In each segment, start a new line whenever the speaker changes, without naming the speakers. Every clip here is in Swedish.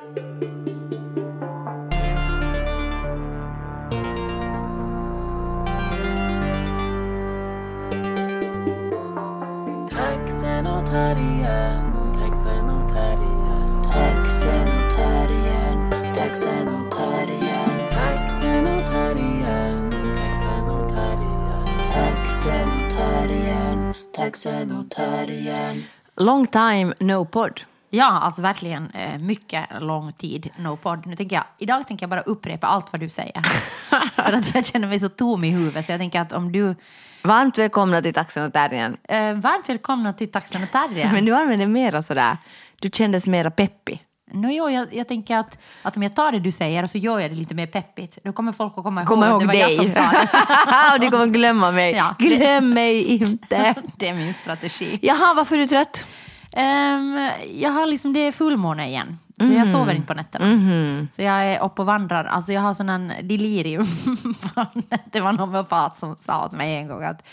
Taxenotarien, taxenotarien,
Taxenotarien, taxenotarien,
taxenotarien, taxenotarien.
taxenotarien, taxenotarien.
Long time no pod.
Ja, alltså verkligen eh, mycket lång tid, no podd. Nu tänker jag, idag tänker jag bara upprepa allt vad du säger. För att jag känner mig så tom i huvudet. Så jag tänker att om du...
Varmt välkomna till Taxen och Terriern.
Eh, varmt välkomna till Taxen och Terriern.
Men du använder mera sådär, du kändes mera peppig.
No, jo, jag, jag tänker att, att om jag tar det du säger och så gör jag det lite mer peppigt, då kommer folk att komma ihåg
Komma ihåg
det var jag
dig.
som sa det.
och du kommer glömma mig.
Ja.
Glöm mig inte.
det är min strategi.
Jaha, varför är du trött?
Ehm, jag har liksom, det är fullmåne igen, så
Mm.
jag sover inte på nätterna.
Mm-hmm.
Så jag är uppe och vandrar. Alltså jag har sån en delirium. det var en homeopat som sa åt mig en gång att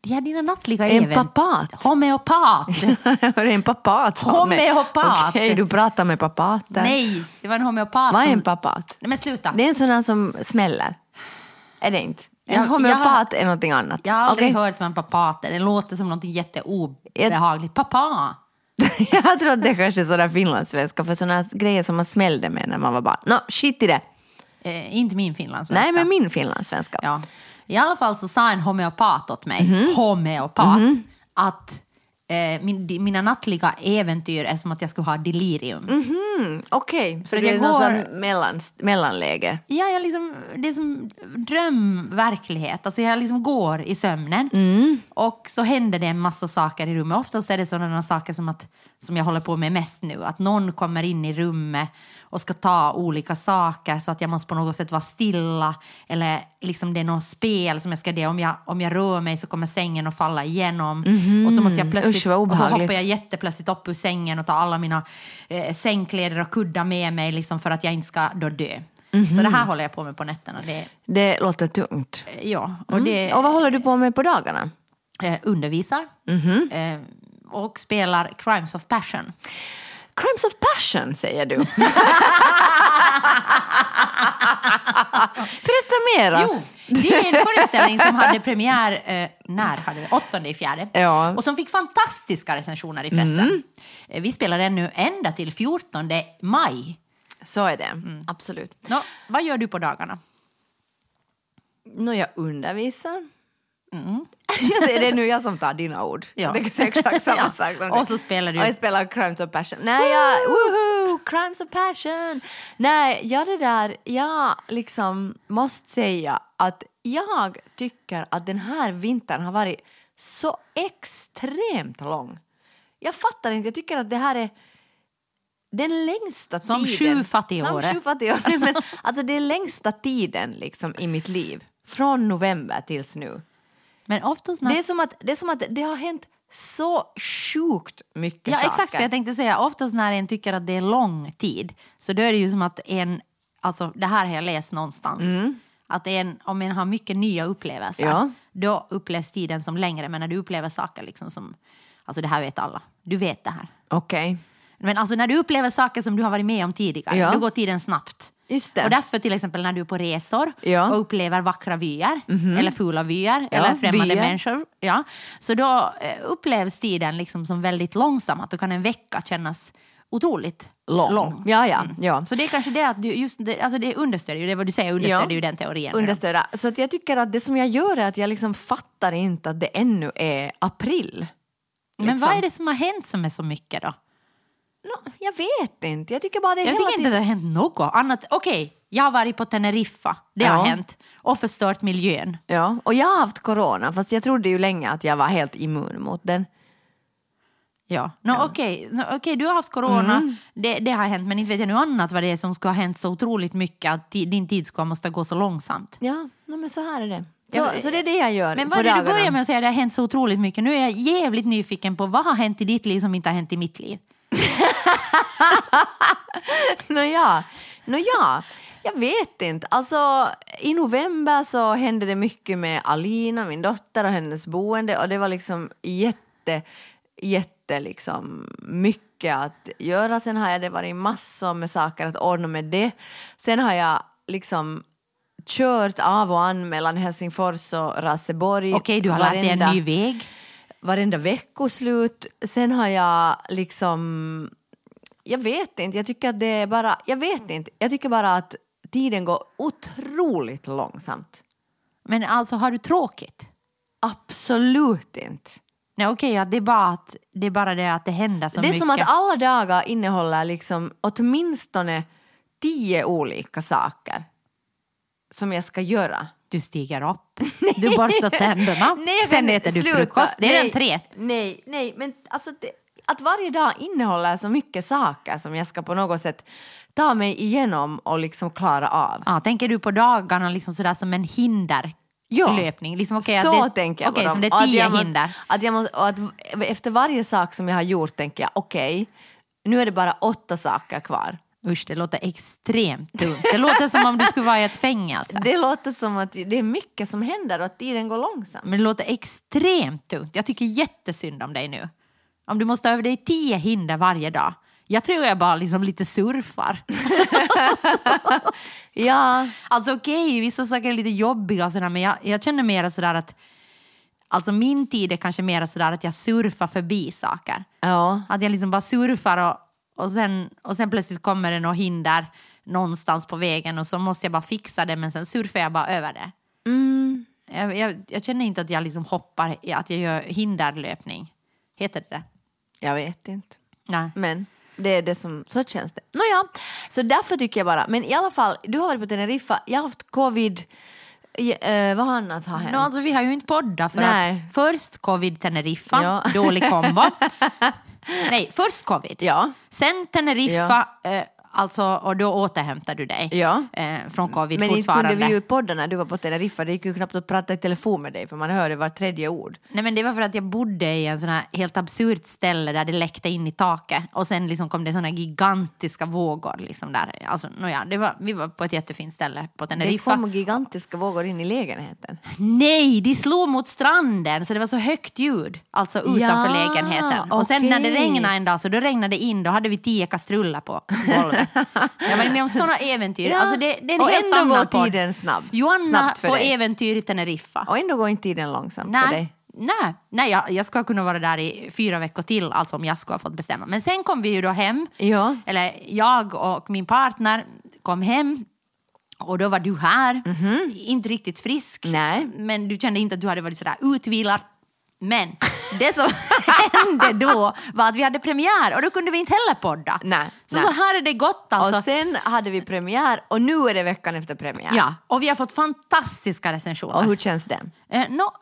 de här dina nattliga
En
även-
papat?
Homeopat!
En papat? sa?
Homeopat.
Okej, du pratar med papaten.
Nej, det var en homeopat
Vad är
som...
en papat?
Nej men sluta.
Det är en sån där som smäller. Är det inte? En
Jag- jag
homeopat är någonting annat.
Jag har aldrig
Okej.
hört vad en papat är. Det låter som någonting jätteobehagligt. Papa!
Jag tror att det kanske är sådär finlandssvenska för sådana grejer som man smällde med när man var bara, no, shit i det.
Eh, inte min finlandssvenska.
Nej, men min finlandssvenska.
Ja. I alla fall så sa en homeopat åt mig,
Mhm.
homeopat, att eh, min, mina nattliga äventyr är som att jag skulle ha delirium.
Mm, Okej, så
För
det är
jag
någon
går-
sån mellan, mellanläge.
Ja, jag liksom, det är som drömverklighet. Alltså jag liksom går i sömnen
Mm.
och så händer det en massa saker i rummet. Oftast är det sådana saker som, att, som jag håller på med mest nu. Att någon kommer in i rummet och ska ta olika saker så att jag måste på något sätt vara stilla. Eller liksom det är något spel som jag ska det. Om jag, om jag rör mig så kommer sängen att falla igenom. Och så måste jag plötsligt,
Mhm. Usch, vad
och så hoppar jag jätteplötsligt upp ur sängen och tar alla mina eh, sängkläder och kuddar med mig liksom för att jag inte ska då dö. Så det här håller jag på med på nätterna. Det,
Det låter tungt.
ja, och det
Mm. Och vad håller du på med på dagarna?
eh, undervisar
Mhm.
eh, och spelar Crimes of Passion.
Crimes of passion, säger du. Berätta mera.
Jo, det är en föreställning som hade premiär, eh, när hade det? Åttonde i fjärde.
Ja. Mm.
Och som fick fantastiska recensioner i pressen. Eh, Vi spelar den nu ända till 14 maj.
Så är det,
Mm.
absolut.
Nå, vad gör du på dagarna?
Nå, jag undervisar. det är nu jag som tar dina ord.
Ja.
Det är exakt samma
Ja.
sak som
Och så spelar du-
Och jag spelar Crimes of Passion. Nej, jag... Woho! Crimes of Passion! Nej, jag det där... Jag liksom måste säga att jag tycker att den här vintern har varit så extremt lång. Jag fattar inte. Jag tycker att det här är den längsta
Som
tiden.
sju fattigåret.
Som sju fattigår. Nej, Men, alltså det är längsta tiden liksom i mitt liv. Från november tills nu.
Men oftast när...
Det är, som att, det är som att det har hänt så sjukt mycket
Ja,
saker.
exakt. För jag tänkte säga, oftast när en tycker att det är lång tid så då är det ju som att en, alltså det här har jag läst någonstans, att en, om en har mycket nya upplevelser,
Ja.
då upplevs tiden som längre. Men när du upplever saker liksom som, alltså det här vet alla, du vet det här.
Okej.
Men alltså när du upplever saker som du har varit med om tidigare,
Ja.
då går tiden snabbt. Och därför till exempel när du är på resor
Ja.
Och upplever vackra vyer eller fula vyer
Ja,
eller främmande
vyer.
människor. Ja, så då eh, upplevs tiden liksom som väldigt långsam. Att då kan en vecka kännas otroligt
Lång.
lång.
Ja, ja, ja.
Så det är kanske det att du just det, alltså det understödjer ju det vad du säger understödjer
Ja.
ju den teorin.
Understödja. Så att jag tycker att det som jag gör är att jag liksom fattar inte att det ännu är april.
Men
liksom.
vad är det som har hänt som är så mycket då?
Nå, jag vet inte. Jag tycker bara det är
Jag
hela
tycker inte
tiden...
det har hänt något annat. Okej, jag har varit på Teneriffa, det
Ja.
har hänt. Och förstört miljön.
Ja, och jag har haft corona fast jag trodde ju länge att jag var helt immun mot den.
Ja, no, okej, no, okej, du har haft corona,
Mm.
det, det har hänt, men inte vet jag nu annat vad det är som ska ha hänt så otroligt mycket att ti- din tid ska måste gå så långsamt.
Ja, no, men så här är det. Så,
Ja,
så det är det jag gör
Men
på
vad är det du
dagarna.
börjar med att säga det har hänt så otroligt mycket? Nu är jag jävligt nyfiken på vad har hänt i ditt liv som inte har hänt i mitt liv?
Nåja, Nåja, jag vet inte. Alltså, I november så hände det mycket med Alina, min dotter och hennes boende och det var liksom jätte jätte liksom mycket att göra. Sen har jag det varit massor med saker att ordna med det. Sen har jag liksom kört av och an mellan Helsingfors och Raseborg.
Okej, du har lärt dig en
varenda-
ny väg.
varenda veckoslut. Sen har jag liksom... Jag vet inte, jag tycker att det är bara... Jag vet inte, jag tycker bara att tiden går otroligt långsamt.
Men alltså har du tråkigt?
Absolut inte.
Nej okej, ja, det, är bara att, det är bara det att det händer så
det är
mycket.
som att alla dagar innehåller liksom åtminstone tio olika saker som jag ska göra.
Du stiger upp, du borstar tänderna,
Nej,
sen äter du frukost. Det är
nej,
den tre.
Nej, nej, men alltså det, att varje dag innehåller så mycket saker som jag ska på något sätt ta mig igenom och liksom klara av.
Ja, tänker du på dagarna liksom sådär som en hinderlöpning? Liksom, okej,
så
att det,
tänker jag
okej,
på
som
dem.
det är
att
tio
må-
hinder.
Att jag måste, att efter varje sak som jag har gjort tänker jag okej, nu är det bara åtta saker kvar.
Usch, det låter extremt dumt. Det låter som om du skulle vara i ett fängelse.
Det låter som att det är mycket som händer och att tiden går långsamt.
Men det låter extremt dumt. Jag tycker jättesynd om dig nu. Om du måste över dig tio hinder varje dag. Jag tror jag bara liksom lite surfar.
Ja,
Alltså okej, vissa saker är lite jobbiga och sådär, men jag, jag känner mer sådär att Alltså min tid är kanske mer sådär att jag surfar förbi saker.
ja.
Att jag liksom bara surfar och, och, sen, och sen plötsligt kommer det något hinder någonstans på vägen och så måste jag bara fixa det men sen surfar jag bara över det. Jag, jag, jag känner inte att jag liksom hoppar, att jag gör hinderlöpning. Heter det det?
Jag vet inte.
Nej.
Men det är det som, så känns det. Nåja, så därför tycker jag bara, men i alla fall, du har varit på Teneriffa, jag har haft covid, eh, vad annat har hänt?
No, alltså, vi har ju inte poddat för
Nej.
att först covid Teneriffa,
Ja.
dålig kombo. Nej, först covid.
Ja.
Sen Teneriffa, eh, alltså, och då återhämtar du dig
Ja.
eh, från covid
Men inte kunde vi ju podda när du var på Teneriffa, det gick ju knappt att prata i telefon med dig för man hörde var tredje ord.
Nej men det var för att jag bodde i en sån här helt absurt ställe där det läckte in i taket och sen liksom kom det såna gigantiska vågor liksom där. Alltså, nåja, det var, vi var på ett jättefint ställe på
Det
Teneriffa.
kom gigantiska vågor in i lägenheten.
Nej, de slog mot stranden så det var så högt ljud, alltså utanför
Ja,
lägenheten. Och sen när det regnade en dag så då regnade det in, då hade vi tio kastruller på golvet. Jag varit med om sådana äventyr.
Ja,
Alltså det, det är en
och ändå går
podd.
tiden snabb.
Joanna
Snabbt för
på
dig.
äventyr i Teneriffa.
Och ändå går inte tiden långsamt för
Nej,
dig.
nej, nej jag, jag ska kunna vara där i fyra veckor till, alltså om jag ska ha fått bestämma. Men sen kom vi ju då hem,
Ja.
eller jag och min partner kom hem och då var du här, inte riktigt frisk.
Nej.
men du kände inte att du hade varit sådär utvilad. Men det som hände då var att vi hade premiär och då kunde vi inte heller podda.
Nej,
så,
nej.
så här är det gott alltså.
Och sen hade vi premiär och nu är det veckan efter premiär.
ja, och vi har fått fantastiska recensioner.
Och hur känns det?
Eh, no.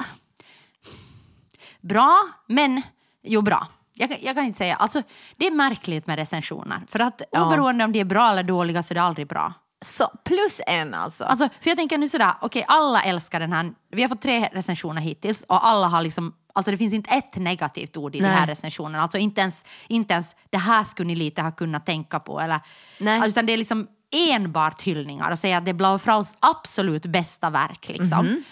Bra, men jo bra. Jag, kan- jag kan inte säga, alltså det är märkligt med recensioner. För att
Ja.
oberoende om de är bra eller dåliga så är det aldrig bra.
Så plus en alltså.
Alltså, för jag tänker nu sådär, okej alla älskar den här, vi har fått tre recensioner hittills och alla har liksom, alltså det finns inte ett negativt ord i
Nej.
de här recensionerna. Alltså inte ens, inte ens det här skulle ni lite ha kunnat tänka på eller,
Nej.
Alltså, utan det är liksom enbart hyllningar och säga att det är Blau Fraus absolut bästa verk liksom.
Mhm.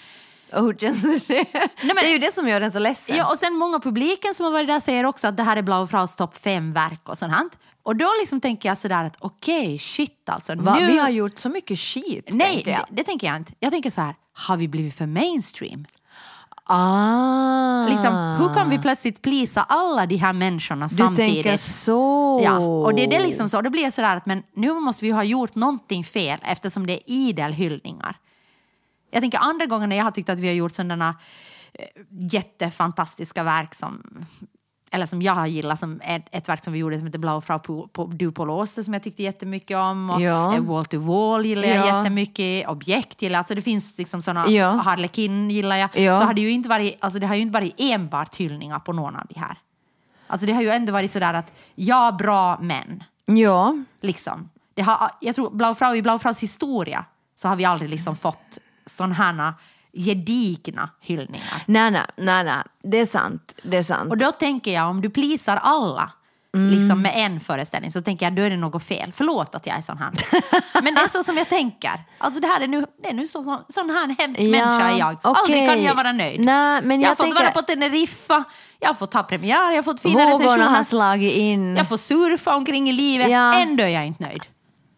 Och hur känns det?
men-
det är ju det som gör den så ledsen.
Ja, och sen många publiken som har varit där säger också att det här är Blau Fraus topp fem verk och sånt. Och då liksom tänker jag sådär att okej, shit alltså.
Va,
nu...
Vi har gjort så mycket skit.
Nej,
tänker jag.
det, det tänker jag inte. Jag tänker så här, har vi blivit för mainstream?
Ah.
Liksom, hur kan vi plötsligt plisa alla de här människorna
Du
samtidigt?
tänker så.
Ja, och det är det liksom så. Då blir jag sådär att men nu måste vi ha gjort någonting fel eftersom det är idel hyllningar. Jag tänker andra gånger när jag har tyckt att vi har gjort sådana eh, jättefantastiska verk som eller som jag har gillat, som ett, ett verk som vi gjorde som heter Blau Frau på, på, Du på Låste som jag tyckte jättemycket om. Och
Ja.
eh, Wall to Wall gillar jag
Ja.
jättemycket. Objekt gillar jag. Alltså det finns liksom sådana,
Ja.
Harlequin gillar jag.
Ja.
Så har det ju inte varit, alltså det har ju inte varit enbart hyllningar på någon av de här. Alltså det har ju ändå varit sådär att ja, bra men.
Ja.
Liksom. Det har, jag tror Blau Frau, i Blau Fraus historia så har vi aldrig liksom fått sådana här gedigna hyllningar.
Nej, nej, nej, nej. Det är sant. Det är sant.
Och då tänker jag om du plisar alla liksom med en föreställning så tänker jag då är det något fel. Förlåt att jag är sån här. Men det är så som jag tänker. Alltså det här är nu, det är nu så, så, sån här hemsk människa är jag. Aldrig kan jag vara nöjd.
Nej, men
jag,
jag
har fått
tänker-
vara på Teneriffa, jag har fått ha premiär, jag har fått fina
Vågorna har
recensioner.
slagit in.
Jag får surfa omkring i livet,
Ja.
ändå är jag inte nöjd.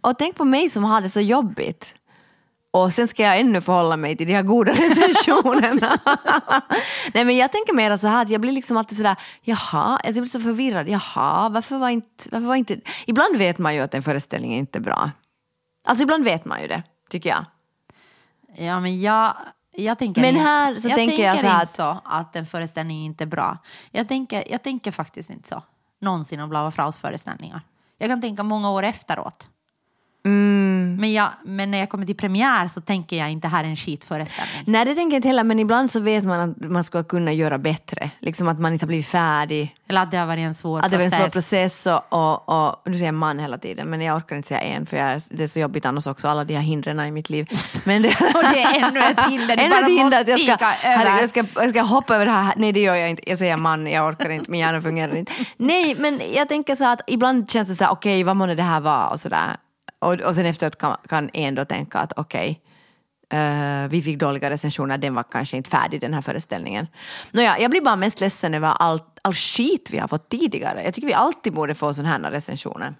Och tänk på mig som har det så jobbigt. Och sen ska jag ännu förhålla mig till de här goda recensionerna. Nej men jag tänker mer så här att jag blir liksom alltid sådär, jaha, alltså jag blir så förvirrad, jaha, varför var inte, varför var inte... Ibland vet man ju att en föreställning är inte bra. Alltså ibland vet man ju det, tycker jag.
Ja, men jag, jag tänker
Men
inte,
här så
jag
tänker jag så här
inte så att en föreställning inte är bra. Jag tänker, jag tänker faktiskt inte så. Någonsin om Blava Fraus föreställningar. Jag kan tänka många år efteråt.
Mm.
Men, jag, men när jag kommer till premiär så tänker jag inte här är en skitföreställning.
Nej det tänker jag inte heller, men ibland så vet man att man ska kunna göra bättre. Liksom att man inte har blivit färdig.
Eller att det har varit en svår
Att det var en
process.
svår process och, och, och nu säger jag man hela tiden men jag orkar inte säga en för jag, det är så jobbigt annars också, alla de här hindren i mitt liv. Men det,
Och det är ännu ett hinder,
Ännu
bara
ett hinder
måste
att jag ska,
över.
jag, ska, jag ska hoppa över det här. Nej det gör jag inte, jag säger man, jag orkar inte, min hjärna fungerar inte. Nej men jag tänker så att ibland känns det så här, okej vad månne det här var och sådär. Och, och sen efteråt kan, kan en då tänka att okej, eh, vi fick dåliga recensioner, den var kanske inte färdig den här föreställningen. Nåja, jag blir bara mest ledsen över all, all skit vi har fått tidigare. Jag tycker vi alltid borde få sådana här recensioner.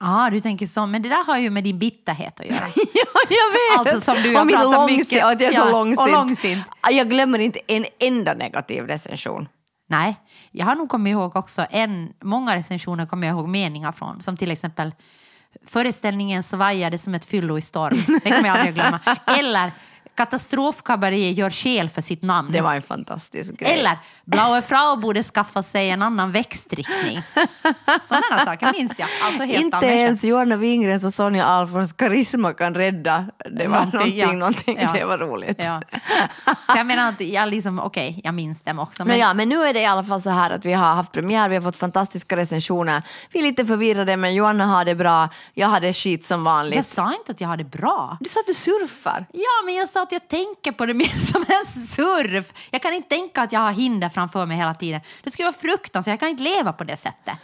Ja, du tänker så. Men det där har ju med din bitterhet att göra.
Ja, jag vet!
Alltså, som du har
och
pratat
långsint,
mycket-
och att jag är så
ja,
långsint.
och långsint.
Jag glömmer inte en enda negativ recension.
Nej, jag har nog kommit ihåg också en, många recensioner kommer jag ihåg meningar från, som till exempel föreställningen svajade som ett fyllo i storm. Det kommer jag aldrig att glömma. Eller katastrofkabaré gör skäl för sitt namn.
Det var en fantastisk grej.
Eller Blaue Frau borde skaffa sig en annan växtriktning. Sådana saker minns jag. Alltså helt
Inte
själv.
ens Johanna Wingrens och Sonja Alfons karisma kan rädda. Det var någonting,
ja.
någonting,
Ja.
det var roligt.
Ja. Så jag menar att jag liksom, okej, jag minns dem också.
Men, ja, men nu är det i alla fall så här att vi har haft premiär, vi har fått fantastiska recensioner. Vi är lite förvirrade men Johanna har det bra, jag har det skit som vanligt.
jag sa inte att jag hade det bra.
Du sa att du surfar.
Ja, men jag sa att jag tänker på det mer som en surf. Jag kan inte tänka att jag har hinder framför mig hela tiden. Det skulle vara fruktansvärt, jag kan inte leva på det sättet.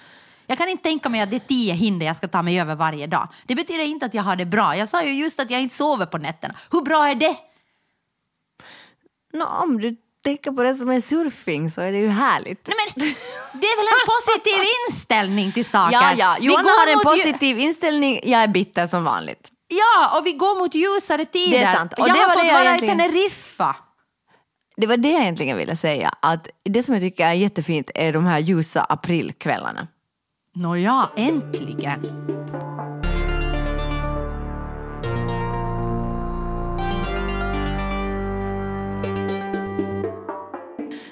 Jag kan inte tänka mig att det är tio hinder jag ska ta mig över varje dag. Det betyder inte att jag har det bra. Jag sa ju just att jag inte sover på nätterna. Hur bra är det?
Nå, om du tänker på det som en surfing så är det ju härligt.
Nej, men, det är väl en positiv inställning till saker?
Ja, ja,
går
har en
mot ju-
positiv inställning, jag är bitter som vanligt.
Ja, och vi går mot ljusare tider.
Det är sant. Och
jag
det
har
var
fått
det jag
vara
egentligen-
i Teneriffa.
Det var det jag egentligen ville säga, att det som jag tycker är jättefint är de här ljusa aprilkvällarna.
Nåja, äntligen.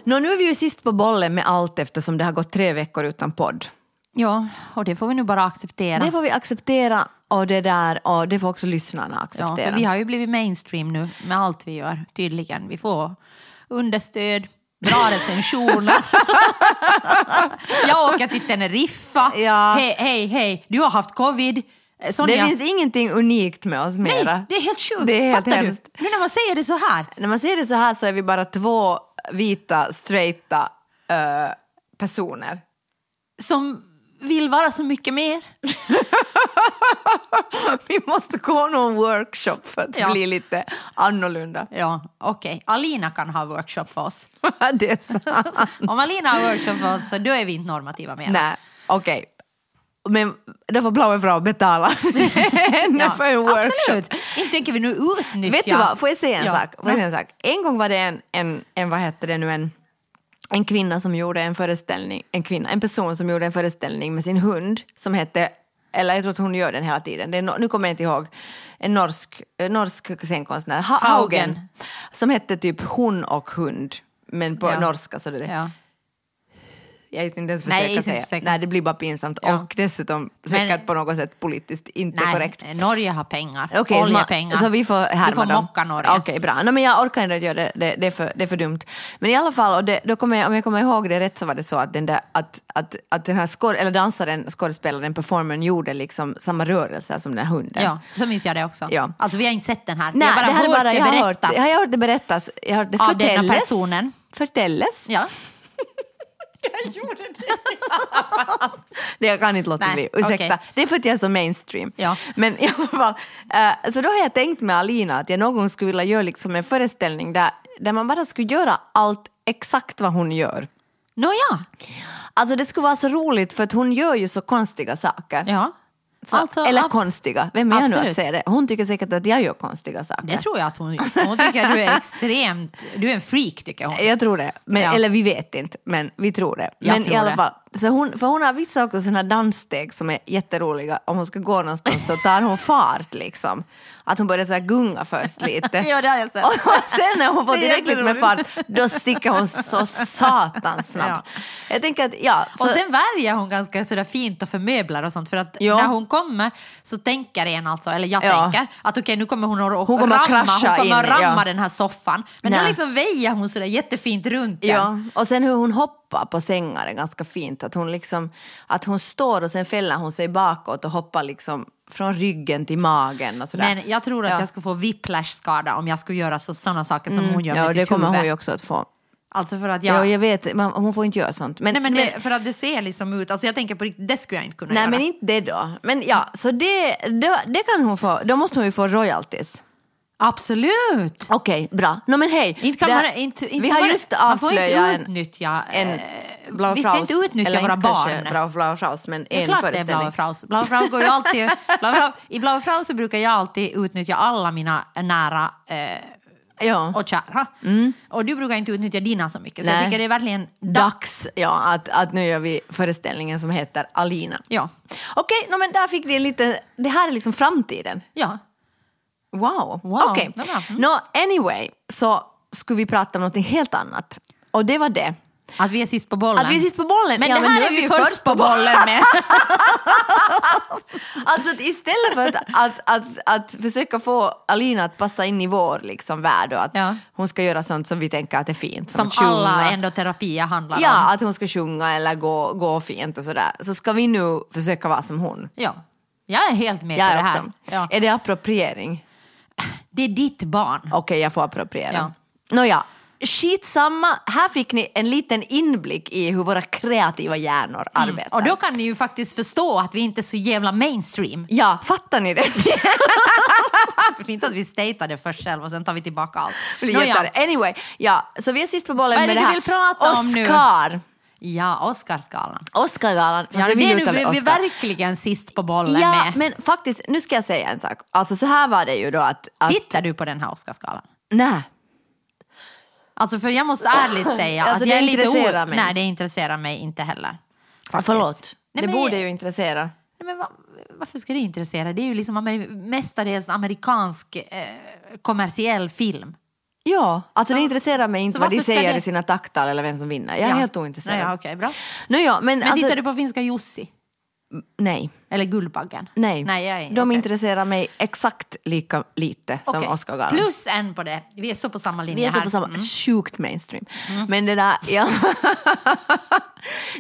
Nå, nu är vi ju sist på bollen med allt eftersom det har gått tre veckor utan podd.
Ja, och det får vi nu bara acceptera.
Det får vi acceptera och det där och det får också lyssnarna
Ja,
acceptera.
för vi har ju blivit mainstream nu med allt vi gör, tydligen. Vi får understöd, bra recensioner. jag åker till Teneriffa.
Ja.
Hej, hej, hej, du har haft covid. Eh, Sonja,
Det finns ingenting unikt med oss mera.
Nej, det är helt sjukt.
Det är helt
Fattar
hemskt.
du? Nu när man säger det så här.
När man ser det så här så är vi bara två vita, straighta eh, personer.
Som vill vara så mycket mer.
Vi måste gå någon workshop för att
Ja.
bli lite annorlunda.
Ja, okej. Alina kan ha workshop för oss.
det är sant.
Om Alina har workshop för oss så då är vi inte normativa mer.
Nej, okej. Men då får Blaue Frau betala henne
Ja,
för en workshop.
Absolut. Inte tänker vi nu utnyttja...
Vet du vad, får jag säga en
Ja.
sak? Får jag säga en sak? En gång var det en, en, en vad hette det nu, en, en kvinna som gjorde en föreställning, en kvinna, en person som gjorde en föreställning med sin hund som hette, eller jag tror att hon gör den hela tiden, det är, nu kommer jag inte ihåg, en norsk, norsk scenkonstnär, ha,
Haugen.
Som hette typ hon och hund, men på
Ja.
norska så det.
Ja.
Jag ska inte ens
Nej,
försöka
inte
säga. Nej, det blir bara pinsamt
Ja.
och dessutom säkert
Men-
på något sätt politiskt inte
Nej,
korrekt.
Norge har pengar.
Så, man,
Oljepengar.
så vi får härma
Du får
dem.
mocka Norge.
Okej, bra. No, men jag orkar inte göra det, det, det, är för, det är för dumt. Men i alla fall, och det, då kommer jag, om jag kommer ihåg det rätt så var det så att den, där, att, att, att den här skåd, eller dansaren, skådespelaren, performern gjorde liksom samma rörelser som den här hunden.
Ja, så minns jag det också.
Ja.
Alltså vi har inte sett den här.
Nej,
jag har bara
är
hört
bara,
det
jag hört,
berättas.
jag har hört det berättas. Jag har hört det
Av denna personen.
Förtälles.
Ja.
Jag gjorde det. Det jag kan inte låta
Nej,
bli, ursäkta.
okej.
Det är för att jag är så mainstream.
Ja.
Men i alla fall, eh, så då har jag tänkt med Alina att jag någon gång skulle vilja göra liksom en föreställning där, där man bara skulle göra allt exakt vad hon gör.
Nåja,
Alltså det skulle vara så roligt för att hon gör ju så konstiga saker.
ja.
Så,
Alltså,
eller konstiga, vem är jag nu att säga det? Hon tycker säkert att jag gör konstiga saker.
Det tror jag att hon gör. Hon tycker att du är extremt, du är en freak tycker hon.
Jag tror det. Men,
Ja.
Eller vi vet inte, men vi tror det.
Jag
men
tror
i alla fall, så hon, för hon har vissa också sådana danssteg som är jätteroliga. Om hon ska gå någonstans så tar hon fart liksom. Att hon börjar så gunga först lite.
Ja, det har jag sett.
Och sen när hon får tillräckligt med fart, då sticker hon så satans snabbt. Jag tänker att, ja. Så,
Och sen värjer hon ganska sådär fint och förmöblar och sånt för att
Ja.
när hon kommer så tänker en alltså, eller jag
Ja.
tänker att okej nu kommer hon att
Hon kommer
ramma,
krascha
hon kommer
in,
ramma
ja.
den här soffan. Men
Nej.
då liksom väjer hon sådär jättefint runt den.
Ja, och sen hur hon hoppar på sängar är ganska fint. Att hon, liksom, att hon står och sen fäller hon sig bakåt och hoppar liksom från ryggen till magen och sådär.
Men jag tror att
Ja.
jag skulle få whiplash-skada om jag skulle göra så, sådana saker som hon gör
Ja,
med
och det
sitt
kommer
huvud.
hon ju också att få.
Alltså för att
Ja.
jag...
jag vet, man, hon får inte göra sånt. Men,
Nej men
men,
det, för att det ser liksom ut, alltså jag tänker på riktigt, det skulle jag inte kunna
nej,
göra.
men inte det då. Men ja, så det, det, det kan hon få. Då måste hon ju få royalties.
Absolut!
Okej, bra. No, men hej.
Inte kan
Det-
man, inte, inte
vi har just
Man får
avslöjat
inte
en,
utnyttja...
en
eh,
Blaue
vi ska inte utnyttja
eller
våra
inte
barn.
Blaue, Blaue Fraus, men
Det är
en
klart det är
föreställning.
Blaue Fraus. Blaue Fraus går ju alltid... Blaue Frau, I Blaue Fraus så brukar jag alltid utnyttja alla mina nära eh,
Ja.
och kära. Och du brukar inte utnyttja dina så mycket. Så jag
Nej.
tycker det är verkligen dags.
Dags ja, att, att nu gör vi föreställningen som heter Alina.
Ja.
Okej, no, men där fick ni lite, det här är liksom framtiden.
ja.
Wow.
Wow,
Okej.
bra. Mm.
No, anyway, så skulle vi prata om något helt annat. Och det var det.
Att vi är sist på bollen.
Att vi är sist på bollen.
Men
Ja,
det
men
här är vi först på bollen med.
Alltså att istället för att, att, att, att försöka få Alina att passa in i vår liksom, värld och att
Ja.
hon ska göra sånt som vi tänker att är fint.
Som
sjunga.
alla endoterapier handlar om.
Ja, att hon ska sjunga eller gå, gå fint och sådär. Så ska vi nu försöka vara som hon.
Ja. Jag är helt med
Jag
på det
är
här. Ja.
Är det appropriering?
Det är ditt barn.
Okej, jag får appropriera.
Ja.
Nåja, skitsamma. Här fick ni en liten inblick i hur våra kreativa hjärnor arbetar.
Och då kan ni ju faktiskt förstå att vi inte är så jävla mainstream.
Ja, fattar ni det?
Det fint att vi statear det först själv och sen tar vi tillbaka allt.
Det blir Anyway, ja, så vi är sist på bollen
Vad är
med
det
det
du
här.
vill prata om nu?
Oscar.
Ja, Oscarsgalan.
Oscargalan.
Ja,
jag
det är nu vi, vi är
Oscar.
verkligen sist på bollen
Ja,
med.
men faktiskt, nu ska jag säga en sak. Alltså så här var det ju då att... att
Tittar du på den här Oscarsgalan?
Nej.
Alltså för jag måste ärligt säga
Alltså,
att jag är lite o-
mig
Nej, det intresserar mig inte heller. Faktiskt.
Förlåt.
Nej,
det
men-
borde ju intressera.
Nej, men va, varför ska det intressera? Det är ju liksom amer, mestadels amerikansk eh, kommersiell film.
Ja, alltså det intresserar mig inte
så
vad de säger
det-
i sina tacktal eller vem som vinner. Jag är
Ja.
helt ointresserad.
Ja, ja, okej, bra.
Nå, ja, men
Men
alltså,
tittar du på finska Jussi?
Nej.
Eller Guldbaggen?
Nej,
Nej jag är,
de
okej.
intresserar mig exakt lika lite som
Okej.
Oscargalan.
Plus en på det. Vi är så på samma linje
Vi är så
här.
på samma,
Mm.
sjukt mainstream. Men det där, ja.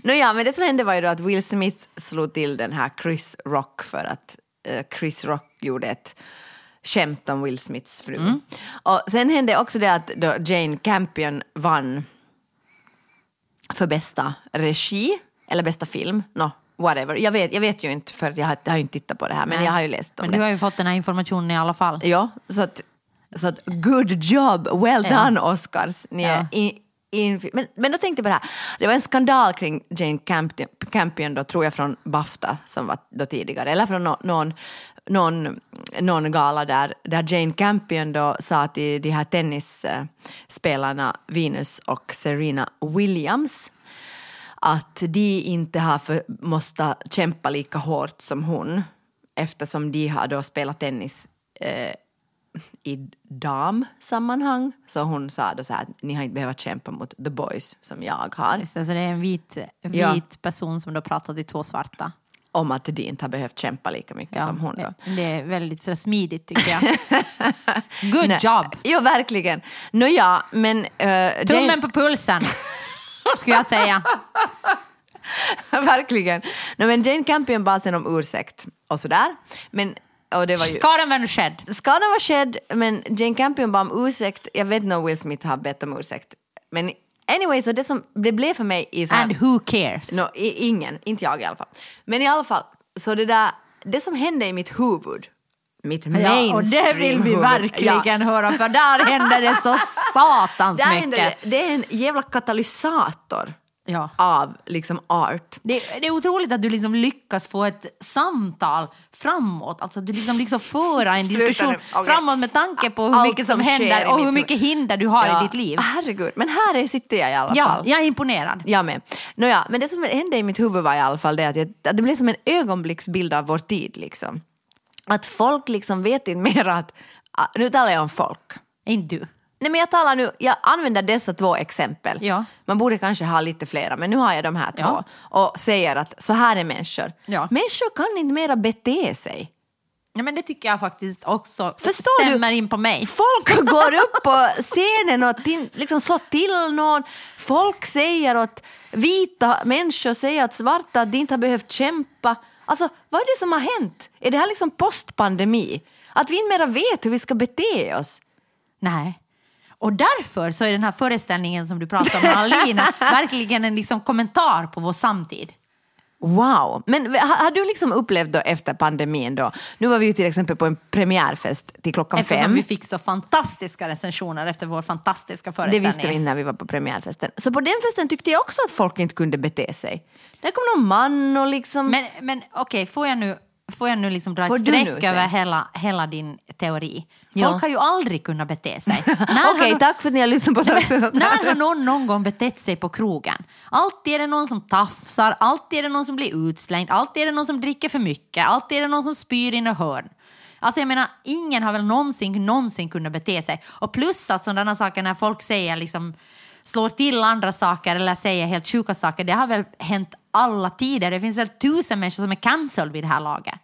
Nå ja, men det som hände var ju då att Will Smith slog till den här Chris Rock för att eh, Chris Rock gjorde ett skämt om Will Smiths fru.
Mm.
Och sen hände också det att då Jane Campion vann för bästa regi, eller bästa film, no, whatever. Jag vet, jag vet ju inte för jag har, jag har inte tittat på det här, men
Nej.
jag har ju läst om
Men
det.
du har ju fått den här informationen i alla fall.
Ja, så att, så att good job, well
Ja.
done Oscars. Ni
Ja.
i, in, men, men då tänkte jag på det här, det var en skandal kring Jane Campion, Campion då tror jag från Bafta som var då tidigare, eller från nå- någon, någon, någon gala där, där Jane Campion då sa till de här tennisspelarna Venus och Serena Williams att de inte har för, måste kämpa lika hårt som hon eftersom de har då spelat tennis eh, i damsammanhang. Så hon sa då så här att ni har inte behövt kämpa mot the boys som jag har.
Just det, så det är en vit, en
Ja.
vit person som då pratar till två svarta.
Om att de inte har behövt kämpa lika mycket som hon då.
Det är väldigt så smidigt tycker jag. Good
Nej.
job!
Jo, verkligen. Nåja, men... Uh,
Tummen på pulsen, skulle jag säga.
verkligen. No, men Jane Campion bad sen om ursäkt och sådär. Men, och det var ju...
Skadan var skedd.
Skadan var skedd, men Jane Campion bad om ursäkt. Jag vet inte om Will Smith har bett om ursäkt. Men anyway, så det som det blev för mig i så här,
And who cares?
No, i, ingen, inte jag i alla fall. Men i alla fall, så det där, det som hände i mitt huvud, mitt
Ja, och det vill vi verkligen höra för där händer det så satans mycket.
hände det, det är en jävla katalysator
Ja.
av liksom art.
Det, det är otroligt att du liksom lyckas få ett samtal framåt. Alltså du liksom liksom föra en diskussion
okej.
framåt med tanke på hur
Allt
mycket som,
som
händer och hur mycket hinder du har i ditt liv.
Herregud, men här är, sitter jag i alla
Ja,
fall.
jag är imponerad.
Jag med. Nåja, men det som hände i mitt huvud var i alla fall det att, jag, att det blev som en ögonblicksbild av vår tid. Liksom. Att folk liksom vet inte mer att... Nu talar jag om folk.
Inte du.
Nej, men jag, talar nu, jag använder dessa två exempel.
Ja.
Man borde kanske ha lite flera, men nu har jag de här två.
Ja.
Och säger att så här är människor.
Ja.
Människor kan inte mera bete sig.
Ja, men det tycker jag faktiskt också
Förstår du?
stämmer in på mig.
Folk går upp på scenen och till, liksom slår till någon. Folk säger åt vita människor säger åt svarta att de inte har behövt kämpa. Alltså, vad är det som har hänt? Är det här liksom postpandemi? Att vi inte mera vet hur vi ska bete oss?
Nej. Och därför så är den här föreställningen som du pratar om, Alina, verkligen en liksom kommentar på vår samtid.
Wow! Men har, du liksom upplevt då efter pandemin då? Nu var vi ju till exempel på en premiärfest till klockan
Eftersom
fem.
vi fick så fantastiska recensioner efter vår fantastiska
Det
föreställning.
visste vi när vi var på premiärfesten. Så på den festen tyckte jag också att folk inte kunde bete sig. Där kom någon man och liksom...
Men, men okej, får jag nu, får jag nu liksom dra
Får
ett streck över hela, hela din teori?
Ja.
Folk har ju aldrig kunnat bete sig.
Okej,
har-
tack för att ni har lyssnat på mycket.
När har någon någon gång betett sig på krogen? Alltid är det någon som tafsar, alltid är det någon som blir utslängd, alltid är det någon som dricker för mycket, alltid är det någon som spyr in i hörn. Alltså jag menar, ingen har väl någonsin, någonsin kunnat bete sig. Och plus att sådana saker när folk säger liksom slår till andra saker eller säger helt sjuka saker, det har väl hänt alla tider. Det finns väl tusen människor som är cancelled vid det här laget.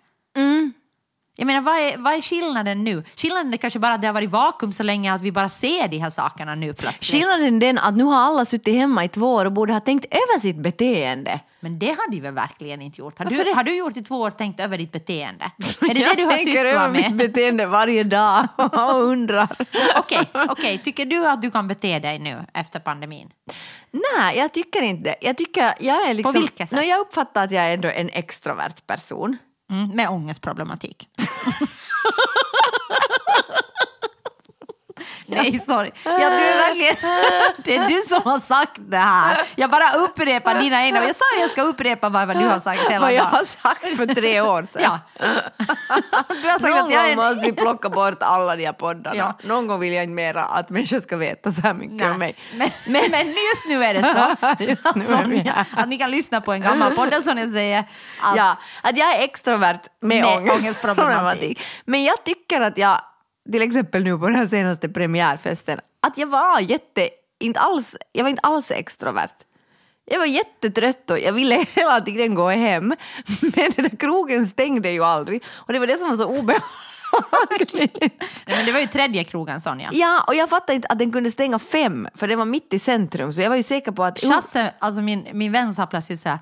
Jag menar, vad är, vad är skillnaden nu? Skillnaden är kanske bara att det har varit vakuum så länge att vi bara ser de här sakerna nu plötsligt.
Skillnaden är den att nu har alla suttit hemma i två år och borde ha tänkt över sitt beteende.
Men det har de väl verkligen inte gjort? Har
Varför
du, har du gjort i två år tänkt över ditt beteende? Är det
jag
det du har
tänker över
sysslat
mitt
med?
beteende varje dag och undrar.
Okej, okej. tycker du att du kan bete dig nu efter pandemin?
Nej, jag tycker inte Jag tycker jag är liksom...
vilket sätt?
Nå, jag uppfattar att jag är ändå en extrovert person.
Mm, med ångestproblematik. Nej, sorry. Ja, du är verkligen... Det är du som har sagt det här. Jag bara upprepar dina egna... Jag sa att jag ska upprepa vad du har sagt hela
Vad jag
dagen.
har sagt för tre år sedan.
Ja. Du har sagt
Någon
att jag
gång
är...
måste vi plocka bort alla de här poddarna.
Ja.
Någon gång vill jag inte mera att människor ska veta så här mycket om mig.
Men, men, men just nu är det så
Just nu är vi här.
att ni kan lyssna på en gammal podd som jag säger att
Ja, att jag är extrovert med,
Med
ångest-
ångestproblematik.
Men jag tycker att jag, till exempel nu på den senaste premiärfesten, att jag var jätte, inte alls, jag var inte alls extrovert. Jag var jättetrött och jag ville hela tiden gå hem. Men den där krogen stängde ju aldrig och det var det som var så obehagligt.
Nej, men det var ju tredje krogen Sonja.
Ja, och jag fattade inte att den kunde stänga fem för den var mitt i centrum så jag var ju säker på att...
Chasse, alltså min, min vän sa plötsligt så här,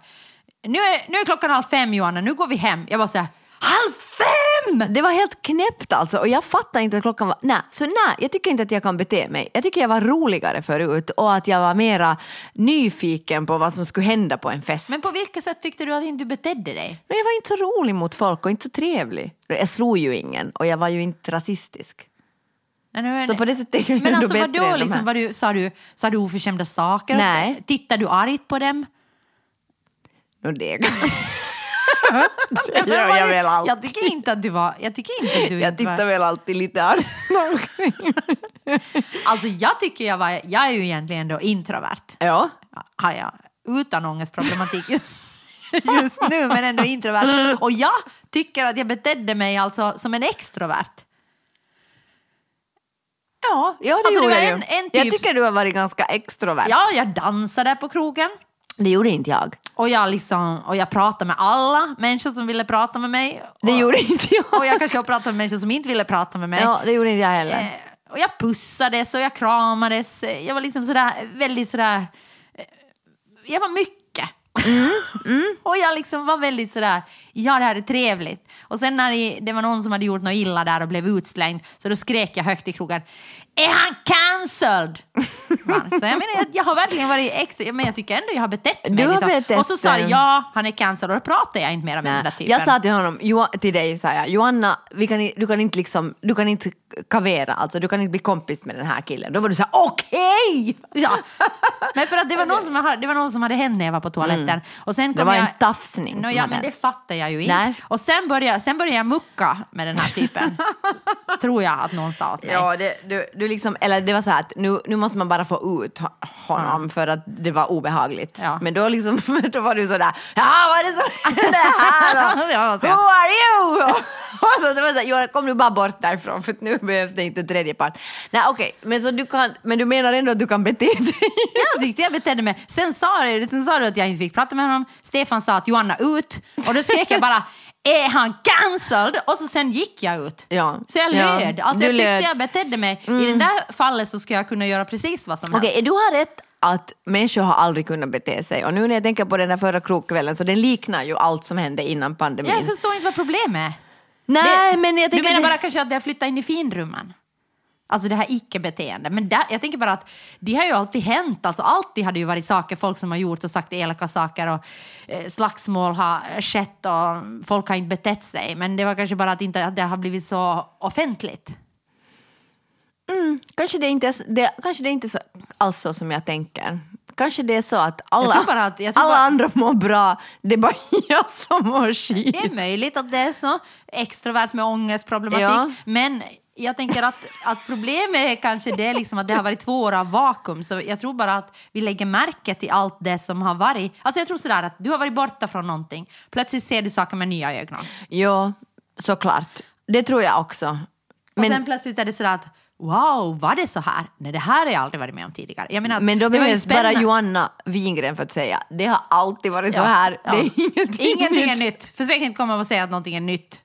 nu är, nu är klockan halv fem Johanna, nu går vi hem. Jag var så här, halv fem!
Det var helt knäppt alltså och jag fattar inte att klockan var... Nej, så nej, jag tycker inte att jag kan bete mig. Jag tycker jag var roligare förut och att jag var mera nyfiken på vad som skulle hända på en fest.
Men på vilket sätt tyckte du att inte du betedde dig?
Men jag var inte så rolig mot folk och inte så trevlig. Jag slog ju ingen och jag var ju inte rasistisk.
Nej,
Så på det sättet är jag
Men alltså vadå,
de
liksom, var du, sa, du, sa du oförskämda saker?
Nej.
Tittar du argt på dem?
Nå, det... det gör jag väl alltid.
Jag tycker inte att du var... Jag tycker inte att du
Jag
inte var,
tittar väl alltid lite argt.
Alltså jag tycker jag var... Jag är ju egentligen då introvert.
Ja.
Har jag. Utan ångestproblematik just, just nu, men ändå introvert. Och jag tycker att jag betedde mig alltså som en extrovert.
Ja, ja det
Alltså,
gjorde du.
en- en
Jag
typ-
tycker du har varit ganska extrovert.
Ja, jag dansade på krogen.
Det gjorde inte jag.
Och jag, liksom, och jag pratade med alla människor som ville prata med mig.
Det
och,
gjorde inte jag.
Och jag kanske pratade med människor som inte ville prata med mig.
Ja, det gjorde inte jag heller.
Eh, och jag pussades och jag kramades. Jag var liksom sådär väldigt sådär... eh, Jag var mycket. och jag liksom var väldigt sådär, ja det här är trevligt. Och sen när det- det var någon som hade gjort något illa där och blev utslängd så då skrek jag högt i krogen, är han cancelled? Så jag menar, jag, jag har verkligen varit extra, men jag tycker ändå jag har betett mig.
Du har
liksom.
betett
och så sa jag ja, han är cancer och då pratar jag inte mer med den där typen.
Jag sa till honom, Jo- till dig, sa jag, Johanna, vi kan, du, kan inte liksom, du kan inte kavera, alltså, du kan inte bli kompis med den här killen. Då var du så här, okej!
Ja. Men för att det var, någon som hade, det var någon som hade hänt när jag var på toaletten. Och sen
Mm. Det
kom
var
jag,
en tafsning
ja, men det fattar jag ju inte.
Nej.
Och sen började, sen började jag mucka med den här typen. Tror jag att någon sa åt mig.
Ja, det, du, du liksom, eller det var så här att nu, nu måste man bara få ut ho- honom för att det var obehagligt.
Ja.
Men då, liksom, då var du sådär, ja vad är det som händer här?
Ja,
Och,
så-
Who are you? Och så, det var så här, kom nu bara bort därifrån för att nu behövs det inte tredje part. Nej okej, men, så du kan, men du menar ändå att du kan bete dig?
Jag tyckte jag betedde mig. Sen sa, du, sen sa du att jag inte fick prata med honom. Stefan sa att Johanna ut. Och då skrek jag bara, är han cancelled? Och så sen gick jag ut.
Ja.
Så jag
Ja,
löd. Alltså
du
jag tyckte
löd. Mm.
jag betedde mig. I det där fallet så ska jag kunna göra precis vad som
Okej,
helst.
du har rätt att människor har aldrig kunnat bete sig. Och nu när jag tänker på den där förra krokkvällen så den liknar ju allt som hände innan pandemin.
Jag förstår inte vad problemet är.
Nej,
Det-
men jag
Du
tänker...
menar
det-
bara kanske att det har flyttat in i finrummen? Alltså det här icke-beteendet. Men där, jag tänker bara att det har ju alltid hänt. Alltså alltid har det ju varit saker, folk som har gjort och sagt elaka saker och eh, slagsmål har skett och folk har inte betett sig. Men det var kanske bara att, inte, att det har blivit så offentligt.
Kanske det inte det, kanske det inte så, alls så som jag tänker. Kanske det är så att alla,
att-
alla
bara-
andra mår bra, det är bara jag som mår skit.
Det är möjligt att det är så. Extrovert med ångestproblematik.
Ja.
Men jag tänker att, att problemet är kanske det liksom att det har varit två år av vakuum. Så jag tror bara att vi lägger märke till allt det som har varit. Alltså jag tror sådär att du har varit borta från någonting. Plötsligt ser du saker med nya ögon.
Ja, såklart. Det tror jag också.
Och
Men,
sen plötsligt är det sådär att wow, var det så här? Nej, det här har jag aldrig varit med om tidigare. Jag menar,
men då behövs bara. Johanna Wingren för att säga det har alltid varit så här.
Ja.
Det är ingenting,
Ingenting är
nytt.
nytt. Försök inte komma och säga att någonting är nytt.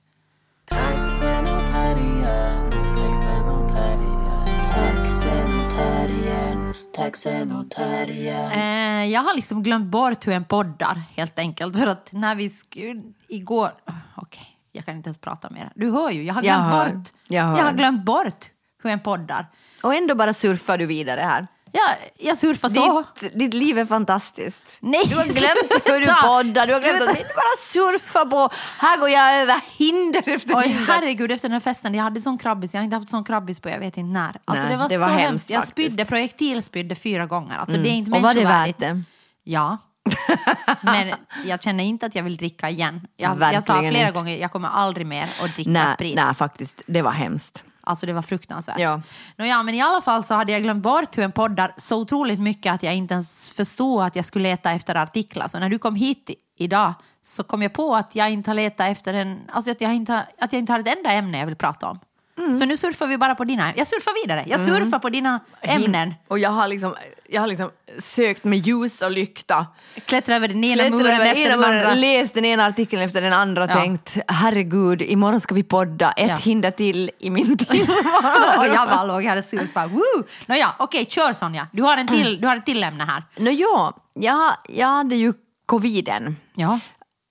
Taxen och terriern.
Eh, jag har liksom glömt bort hur en poddar helt enkelt. För att när vi skulle igår... Oh, Okej, jag kan inte ens prata mer. Du hör ju, jag har
Jag
glömt
hör,
bort.
jag hör.
har glömt bort hur en poddar.
Och ändå bara surfar du vidare här.
Ja, jag surfar så.
Ditt, ditt liv är fantastiskt.
Nej,
du har glömt hur du poddar, du har glömt att inte bara surfa på. Här går jag över hinder efter
Oj,
hinder.
herregud, efter den här festen, jag hade sån krabbis. Jag har inte haft sån krabbis på jag vet inte när. Alltså,
Nej,
det var,
det var
så
hemskt
hemskt. Jag spydde, projektilspydde fyra gånger. Alltså, det är inte
Och var det värt det?
Ja. Men jag känner inte att jag vill dricka igen. Jag, jag sa flera
inte.
gånger, jag kommer aldrig mer att dricka
Nej,
sprit.
nej, faktiskt. Det var hemskt.
Alltså det var fruktansvärt.
Ja.
Nåja, men i alla fall så hade jag glömt bort hur en poddar så otroligt mycket att jag inte ens förstod att jag skulle leta efter artiklar. Så när du kom hit i- idag så kom jag på att jag inte har letat efter en, alltså att jag inte, att jag inte har ett enda ämne jag vill prata om.
Mm.
Så nu surfar vi bara på dina, jag surfar vidare, jag surfar på dina ämnen.
Och jag har, liksom, jag har liksom sökt med ljus och lykta.
Klättrar över den ena
Klättrat
muren
över
efter den andra.
läst den ena artikeln efter den andra
Ja.
tänkt herregud, imorgon ska vi podda. Ett
Ja.
hinder till i min tid.
och jag bara låg här och surfade. Woo! Nåja, okej, kör Sonja. Du har, en till, du har ett till ämne här.
Nå ja, jag, jag hade ju coviden.
Ja.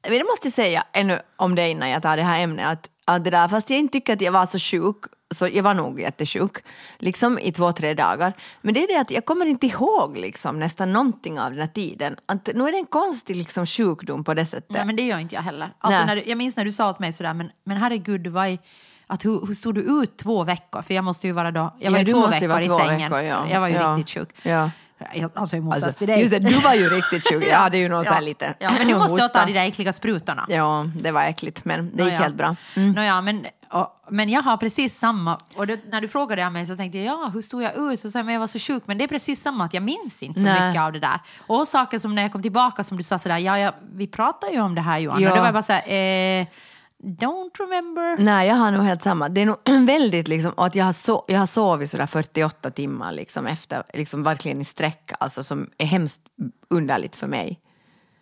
Men jag måste säga ännu om det innan jag tar det här ämnet att, att det där, fast jag inte tycker att jag var så sjuk så jag var nog jättesjuk, liksom i två, tre dagar. Men det är det att jag kommer inte ihåg liksom, nästan någonting av den här tiden. Att, nu är det en konstig liksom, sjukdom på det sättet.
Nej, men det gör inte jag heller. Alltså, när du, jag minns när du sa åt mig sådär, men, men herregud, i, att hur, hur stod du ut två veckor? För jag måste ju vara då, jag var
Ja,
ju två veckor
vara
i
två
sängen.
veckor, ja.
Jag var ju
Ja.
riktigt sjuk.
Ja.
Alltså i motsats
Alltså,
till dig.
just det, du var ju riktigt sjuk. Jag hade ju någon så här lite
Ja, men nu måste jag ta de där äckliga sprutorna.
Ja, det var äckligt, men det gick
Nåja.
helt bra. Mm.
Nåja, men, och, men jag har precis samma, och det, när du frågade jag mig så tänkte jag, ja hur stod jag ut? Så sa jag, men jag var så sjuk, men det är precis samma, att jag minns inte så
Nej.
mycket av det där. Och saker som när jag kom tillbaka som du sa sådär, ja, ja vi pratar ju om det här Johan,
Ja.
och då var jag bara såhär, eh, don't remember.
Nej, jag har nog helt samma. Det är nog väldigt liksom, att jag har, so jag har sovit sådär 48 timmar liksom efter, liksom verkligen i sträck, alltså som är hemskt underligt för mig.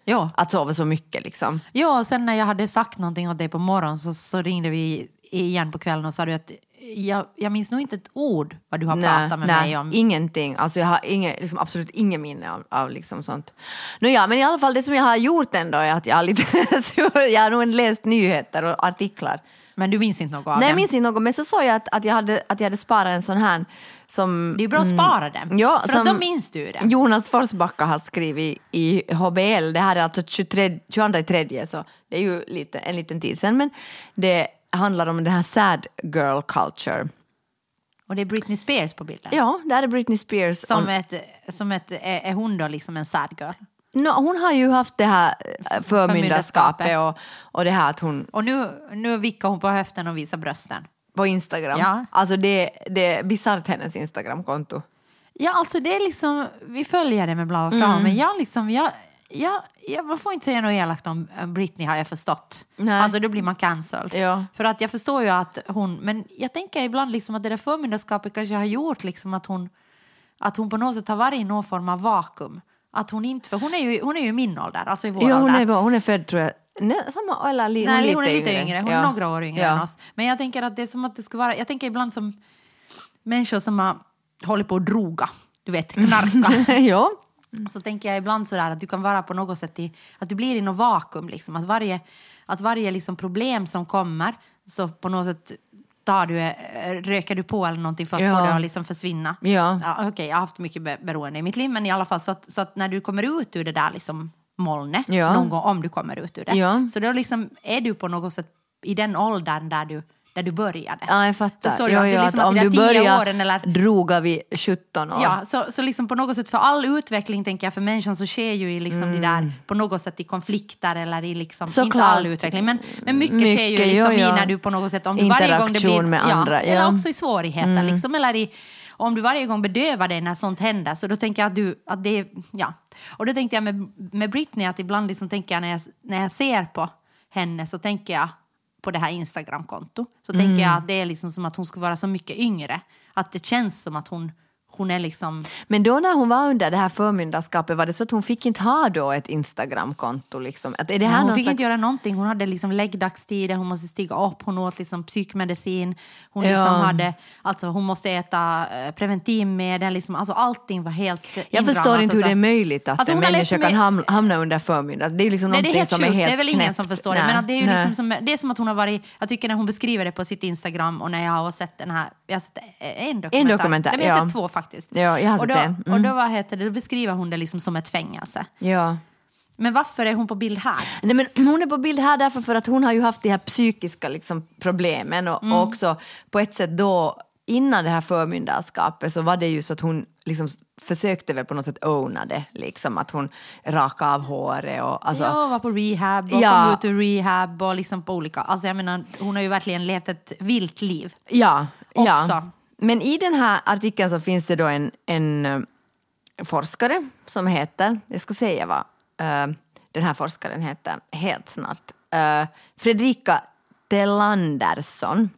Ja.
Att sova så mycket liksom.
Ja, och sen när jag hade sagt någonting åt dig på morgonen så, så ringde vi igen på kvällen och sa du att jag, jag minns nog inte ett ord vad du har pratat med mig om.
ingenting. Alltså jag har inge, liksom absolut ingen minne av, av liksom sånt. Nå ja, men i alla fall det som jag har gjort ändå är att jag har, lite, jag har nog läst nyheter och artiklar
Men du minns inte något av
Nej, jag
den?
minns inte något, men så såg jag att, att, jag hade, att jag hade sparat en sån här som...
Det är ju bra att spara den.
Mm. Ja,
för
som
att då minns du den.
Jonas Forsbacka har skrivit i HBL. Det här är alltså 23, 22 tredje, så det är ju lite, en liten tid sedan. Men det handlar om den här sad girl culture.
Och det är Britney Spears på bilden.
Ja, där är Britney Spears.
Som,
on-
ett, som ett, är, är hon då liksom en sad girl?
no, hon har ju haft det här eh, Förmyndarskapet. och, och det här att hon
Och nu, nu vickar hon på höften och visar brösten.
på Instagram.
Ja.
Alltså det, det är bisarrt hennes Instagramkonto.
Ja, alltså det är liksom, vi följer det med blå och fram,
Mm.
men jag liksom, jag, jag, jag, man får inte säga något elakt om eh, Britney har jag förstått.
Nej.
Alltså då blir man cancelled.
Ja.
För att jag förstår ju att hon, men jag tänker ibland liksom att det där förmyndarskapet kanske har gjort liksom att hon, att hon på något sätt har varit i någon form av vakuum. Att hon inte, för hon är ju, hon är ju min ålder, alltså i vår
Ja, hon
ålder.
är, hon är född tror jag, nej, samma, eller li,
Nej,
hon,
hon är lite yngre. Hon är
Ja.
några år yngre
Ja.
än oss. Men jag tänker att det är som att det ska vara, jag tänker ibland som människor som har hållit på att droga, du vet, knarka.
ja.
Så tänker jag ibland sådär att du kan vara på något sätt i, att du blir i något vakuum liksom. Att varje, att varje liksom problem som kommer så på något sätt tar du, eh, röker du på eller någonting för att
Ja.
få det att liksom försvinna.
Ja.
Ja, Okej, jag har haft mycket be- beroende i mitt liv men i alla fall så att, så att när du kommer ut ur det där liksom molnet
Ja.
någon gång, om du kommer ut ur det,
Ja.
så då liksom är du på något sätt i den åldern där du, där du började.
Ja, jag fattar.
Förstår du?
Jo,
det är liksom
att
att
om du
åren eller-
droga vid 17 år.
Ja, så, så liksom på något sätt för all utveckling tänker jag för människan så sker ju i liksom det där på något sätt i konflikter eller i liksom, inte
Mm.
All utveckling men, men mycket, sker ju
Mycket,
liksom
jo, jo.
i när du på något sätt om du varje gång det blir,
med andra,
eller
ja. Mm.
också i svårigheter liksom eller i om du varje gång bedövar dig när sånt händer så då tänker jag att du, att det ja. Och då tänkte jag med, med Britney att ibland liksom tänker jag när, jag när jag ser på henne så tänker jag på det här Instagramkonto så tänker
Mm.
jag att det är liksom som att hon skulle vara så mycket yngre. Att det känns som att hon, hon är liksom
Men då när hon var under det här förmyndarskapet var det så att hon fick inte ha då ett Instagramkonto liksom? Att är det här
hon fick
slags-
inte göra någonting. Hon hade liksom läggdagstider, hon måste stiga upp, hon åt liksom psykmedicin. Hon,
Ja.
liksom hade, alltså, hon måste äta eh, preventivmedel. Liksom, alltså, allting var helt
Jag
inramat
förstår inte hur det är möjligt att
Alltså,
en människa
levt
kan hamna under förmyndare. Det är ju liksom
Nej, det är helt
som
sjukt.
är helt
Det är väl ingen
knäppt.
som förstår det.
Nej,
Men att det, är ju liksom som, det är som att hon har varit... Jag tycker när hon beskriver det på sitt Instagram och när jag har sett den här... Jag har sett en dokumentär.
dokumentär,
Nej, men jag har
ja.
sett två faktiskt.
Ja, jag har
och då,
det. Mm.
Och då, vad heter det, då beskriver hon det liksom som ett fängelse.
Ja.
Men varför är hon på bild här?
Nej, men hon är på bild här därför för att hon har ju haft de här psykiska liksom, problemen och, och också på ett sätt då innan det här förmyndarskapet så var det ju så att hon liksom försökte väl på något sätt owna det, liksom att hon rakade av håret och alltså,
ja, var på rehab och
Ja.
kom ut ur rehab och liksom på olika... Alltså jag menar, hon har ju verkligen levt ett vilt liv.
Ja, ja. Men i den här artikeln så finns det då en, en eh, forskare som heter, jag ska säga vad uh, den här forskaren heter helt snart, uh, Fredrika Telandersson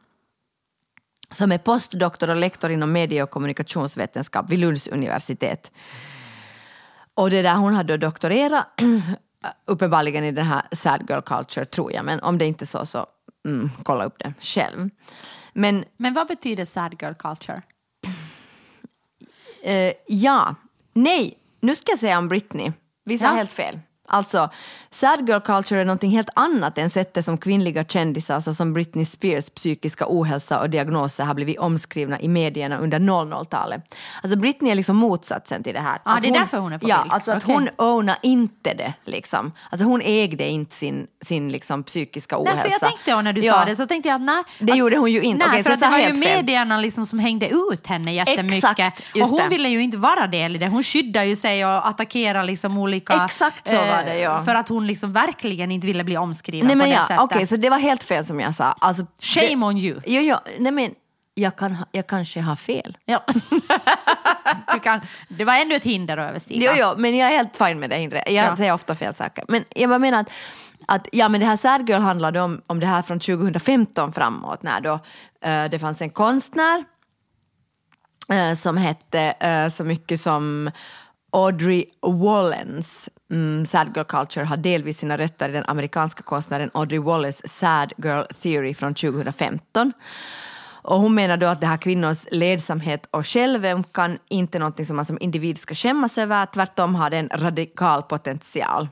som är postdoktor och lektor inom medie och kommunikationsvetenskap vid Lunds universitet. Och det där, hon hade då doktorerat uppenbarligen i den här sad girl culture tror jag, men om det inte är så så mm, kolla upp det själv. Men
Men vad betyder sad girl culture?
Eh, ja, nej, nu ska jag säga om Britney. Vi sa
Ja.
helt fel. Alltså, sad girl culture är någonting helt annat än sättet som kvinnliga kändisar såsom Britney Spears psykiska ohälsa och diagnoser har blivit omskrivna i medierna under 00-talet. Alltså Britney är liksom motsatsen till det här.
Ja,
Att
det är därför hon är på
Ja,
bild.
alltså att
Okej.
hon ownar inte det liksom. Alltså hon ägde inte sin, sin liksom psykiska ohälsa.
Nej, för jag tänkte ja, när du
Ja.
sa det så tänkte jag att nej.
Det
att,
gjorde hon ju inte.
Nej,
Okej,
för
så
att det var ju medierna liksom som hängde ut henne jättemycket.
Exakt,
och hon
det.
ville ju inte vara del i det. Hon skyddade ju sig och attackerade liksom olika...
Exakt så var det, ja.
För att hon liksom verkligen inte ville bli omskriven
Nej,
på
men
det
ja,
sättet.
Okej, så det var helt fel som jag sa. Alltså,
Shame
det,
on you.
Jo, jo, nej men jag, kan, jag kanske har fel.
Ja. du kan, det var ännu ett hinder att överstiga.
Jo, jo, men jag är helt fine med det hindret. Jag
Ja.
säger ofta fel saker. Men jag bara menar att, att ja, men det här Girl handlade om, om det här från 2015 framåt när då eh, det fanns en konstnär eh, som hette eh, så mycket som Audrey Wallens. Mm, sad Girl Culture har delvis sina rötter i den amerikanska konstnären Audrey Wallace Sad Girl Theory från 2015. Och hon menar då att det här kvinnors ledsamhet och självömkan inte är någonting som man som individ ska skämmas över, tvärtom har det en radikal potential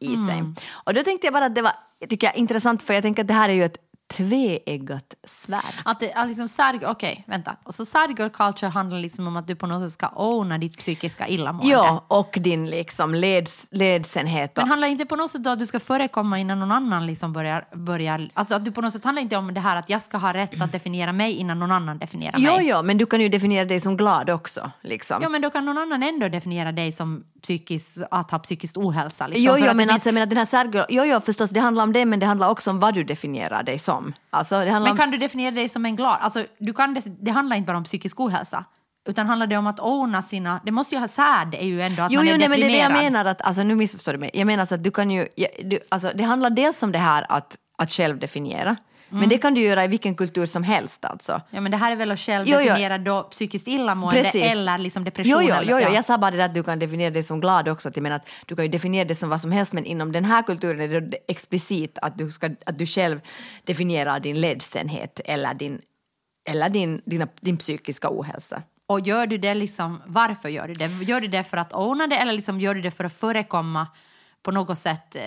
i sig. Och då tänkte jag bara att det var tycker jag, intressant för jag tänker att det här är ju ett tveeggat svärd.
Att det, att liksom sad, okej, vänta. Och så sad girl culture handlar liksom om att du på något sätt ska owna ditt psykiska illamående.
Ja, och din liksom leds, ledsenhet. Och,
Men handlar inte på något sätt då att du ska förekomma innan någon annan liksom börjar, börjar... Alltså att du på något sätt handlar inte om det här att jag ska ha rätt att definiera mig innan någon annan definierar mig.
jo, jo, men du kan ju definiera dig som glad också. Liksom.
Ja, men då kan någon annan ändå definiera dig som psykisk, att ha psykisk ohälsa. Liksom,
Jo, jo, men
finns-
alltså, jag menar, den här särgirl, jo, jo, förstås, det handlar om det, men det handlar också om vad du definierar dig som. Alltså, det handlar
Men
om...
kan du definiera dig som en glad... Alltså, du kan, det, handlar inte bara om psykisk ohälsa. Utan handlar det om att owna sina... Det måste ju ha sad är ju ändå att
Jo,
man
jo
är
nej, men det är det jag
deprimerad.
menar, att, alltså, nu missförstår du mig. Jag menar så att du kan ju, du, alltså, det handlar dels om det här att, att själv definiera,
Mm.
men det kan du göra i vilken kultur som helst alltså.
Ja, men det här är väl att själv
Jo, jo.
definiera då psykiskt illamående
Precis.
eller liksom depression.
Jo, jo,
eller,
jo, jo.
ja.
jag sa bara det att du kan definiera dig som glad också. Jag menar att du kan ju definiera det som vad som helst men inom den här kulturen är det explicit att du, ska, att du själv definierar din ledsenhet eller din, eller din, dina, din psykiska ohälsa.
Och gör du det liksom, varför gör du det? Gör du det för att owna det eller liksom gör du det för att förekomma på något sätt, eh,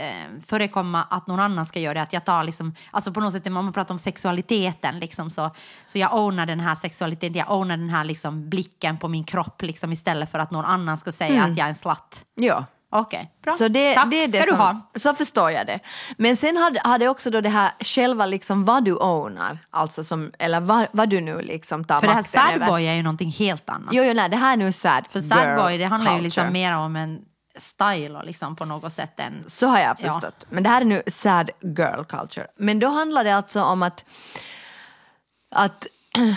förekomma att någon annan ska göra det? Att jag tar liksom, alltså på något sätt om man pratar om sexualiteten liksom så, så jag ownar den här sexualiteten, jag ownar den här liksom blicken på min kropp liksom istället för att någon annan ska säga att jag är en slatt.
Ja.
Okej, bra.
Så det,
Tack
det är det
ska
som,
du ha.
Så förstår jag det. Men sen hade, hade också då det här själva liksom vad du ownar, alltså som, eller vad, vad du nu liksom tar
För det här
över.
sadboy är ju någonting helt annat.
Jo, jo, nej, det här är nu sad
För sadboy det handlar ju
culture.
liksom mer om en style och liksom på något sätt än...
Så har jag
Ja.
förstått. Men det här är nu sad girl culture. Men då handlar det alltså om att, att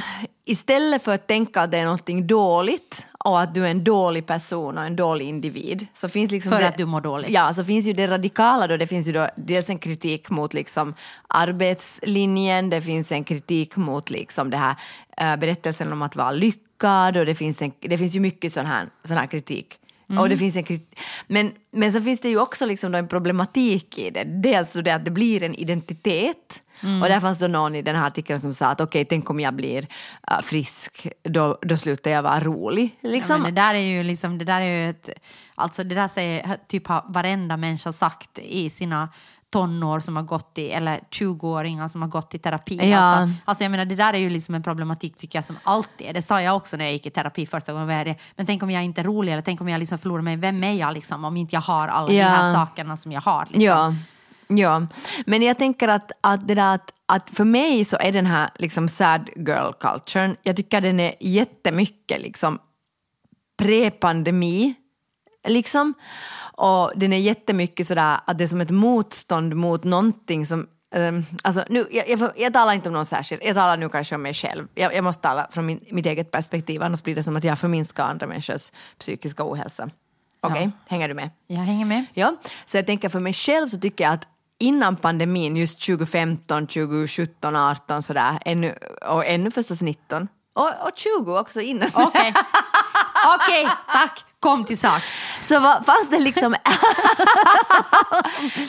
istället för att tänka att det är någonting dåligt och att du är en dålig person och en dålig individ så finns liksom
För
det,
att du mår dåligt.
Ja, så finns ju det radikala då. Det finns ju då dels en kritik mot liksom arbetslinjen, det finns en kritik mot liksom det här äh, berättelsen om att vara lyckad och det finns, en, det finns ju mycket sån här, sån här kritik.
Mm.
Och det finns en krit- men, men så finns det ju också liksom en problematik i det. Dels så det att det blir en identitet.
Mm.
Och där fanns det någon i den här artikeln som sa att okej, tänk om jag blir äh, frisk, då, då slutar jag vara rolig.
Ja,
Liksom.
men det där är ju liksom, det där är ju ett, alltså det där säger typ har varenda människa sagt i sina tonår som har gått i, eller 20-åringar som har gått i terapi.
Ja.
Alltså, alltså jag menar det där är ju liksom en problematik tycker jag som alltid är. Det sa jag också när jag gick i terapi första gången. Men tänk om jag inte är rolig eller tänk om jag liksom förlorar mig. Vem är jag liksom om inte jag har alla
Ja.
de här sakerna som jag har? Liksom.
Ja, ja. men jag tänker att, att det där att, att för mig så är den här liksom sad girl culturen, jag tycker den är jättemycket liksom pre-pandemi, liksom. Och den är jättemycket sådär att det är som ett motstånd mot någonting som ehm, alltså nu, jag, jag, jag talar inte om någon särskild, jag talar nu kanske om mig själv. Jag, jag måste tala från min, mitt eget perspektiv, annars blir det som att jag förminskar andra människors psykiska ohälsa. Okej,
Ja.
hänger du med?
Jag hänger med.
Ja, så jag tänker för mig själv så tycker jag att innan pandemin, just 2015, 2017, 18 sådär, ännu, och ännu förstås 19, och, och 20 också innan.
Okej, Okej, tack. Kom till sak.
Så va, fanns det liksom...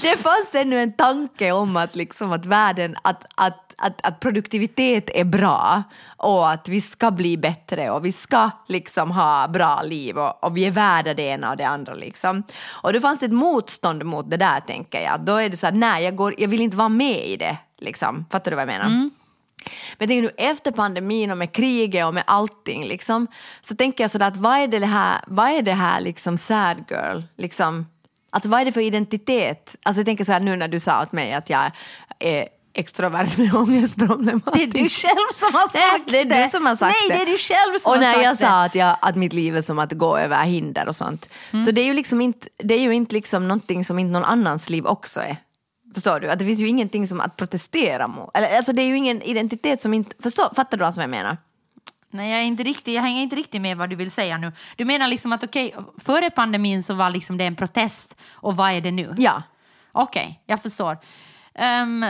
det fanns ännu en tanke om att, liksom, att världen, att, att, att, att produktivitet är bra och att vi ska bli bättre och vi ska liksom ha bra liv och, och vi är värda det ena och det andra. Liksom. Och då fanns det ett motstånd mot det där tänker jag. Då är det så att nej, jag, går, jag vill inte vara med i det. Liksom. Fattar du vad jag menar? Men jag tänker nu efter pandemin och med kriget och med allting liksom, så tänker jag sådär att vad är det här, vad är det här liksom sad girl? Liksom, alltså vad är det för identitet? Alltså jag tänker så här nu när du sa åt mig att jag är extrovert med ångestproblematik.
Det är du själv som har sagt
det är du som har sagt
Nej,
det.
det är du själv som
och
har
när
sagt
jag
det.
sa att, jag, att mitt liv är som att gå över hinder och sånt.
Mm.
Så det är ju liksom inte, det är ju inte liksom någonting som inte någon annans liv också är. Förstår du? Att det finns ju ingenting som att protestera mot. Eller, alltså det är ju ingen identitet som inte... Förstår, fattar du vad som jag menar?
Nej, jag, är inte riktigt, jag hänger inte riktigt med vad du vill säga nu. Du menar liksom att okej, före pandemin så var liksom det en protest och vad är det nu?
Ja.
Okej, jag förstår. Ehm,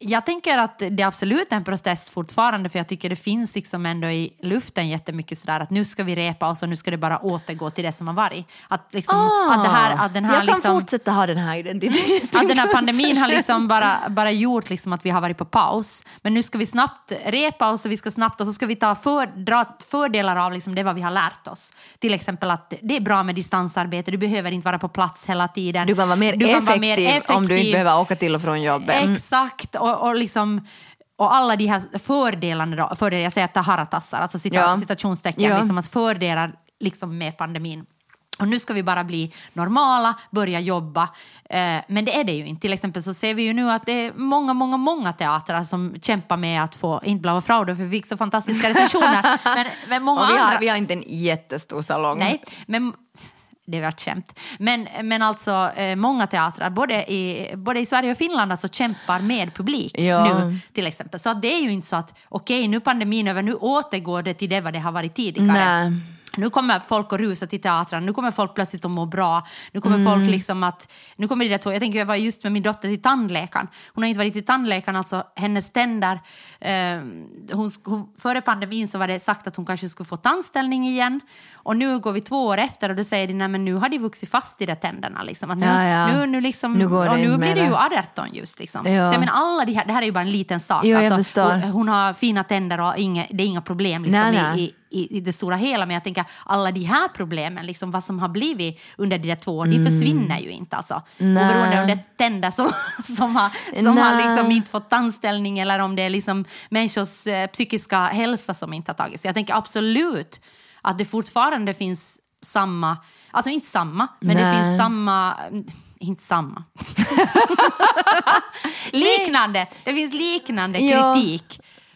jag tänker att det är absolut en protest fortfarande för jag tycker det finns liksom ändå i luften jättemycket sådär att nu ska vi repa oss och nu ska det bara återgå till det som har varit. Att, liksom, att, det här, att den här
Ah, jag kan
liksom,
fortsätta ha den här identiteten.
att den här pandemin har liksom bara, bara gjort liksom att vi har varit på paus. Men nu ska vi snabbt repa oss och vi ska snabbt och så ska vi ta för, dra fördelar av liksom det vad vi har lärt oss. Till exempel att det är bra med distansarbete, du behöver inte vara på plats hela tiden.
Du kan vara mer,
Du kan
effektiv,
vara mer
om du inte
effektiv.
behöver åka till och från jobbet. Mm.
Exakt, och och, liksom och alla de här fördelarna då, fördelar, jag säger att det haratassar, alltså cita,
Ja.
citationstecken,
Ja.
liksom att fördelar liksom med pandemin. Och nu ska vi bara bli normala, börja jobba. Eh, men det är det ju inte. Till exempel så ser vi ju nu att det är många, många, många teatrar som kämpar med att få, inte Blåa Fraude för vi fick så fantastiska recensioner, men, men många
Och vi
andra...
har, vi har inte en jättestor salong.
Nej, men det var ett skämt. Men, men alltså eh, många teatrar, både i, både i Sverige och Finland, alltså, kämpar med publik
Ja.
nu till exempel. Så det är ju inte så att okej, nu är pandemin över, nu återgår det till det vad det har varit tidigare.
Nej.
Nu kommer folk att rusa till teatern, nu kommer folk plötsligt att må bra. Nu kommer folk liksom att... Nu kommer det där jag tänker jag var just med min dotter till tandläkaren. Hon har inte varit till tandläkaren, alltså hennes tänder... Eh, hon, hon, före pandemin så var det sagt att hon kanske skulle få tandställning igen. Och nu går vi två år efter och då säger de nej men nu har de vuxit fast i de tänderna. Liksom. Att nu,
Ja, ja.
nu, nu, liksom,
Nu går det
och nu blir det ju
mera.
18 just. Liksom.
Ja.
Så jag menar, alla de här, det här är ju bara en liten sak.
Jo,
Alltså, hon, hon har fina tänder och inga, det är inga problem liksom,
Nej, nej.
i, i i, i det stora hela, men jag tänker alla de här problemen, liksom vad som har blivit under de där två åren, de försvinner ju inte alltså.
Nej.
Oberoende om det är tänder som, som, har, som har liksom inte fått tandställning eller om det är liksom människors eh, psykiska hälsa som inte har tagits. Jag tänker absolut att det fortfarande finns samma, alltså inte samma, men det
Nej.
finns samma, inte samma. liknande, det finns liknande
Ja.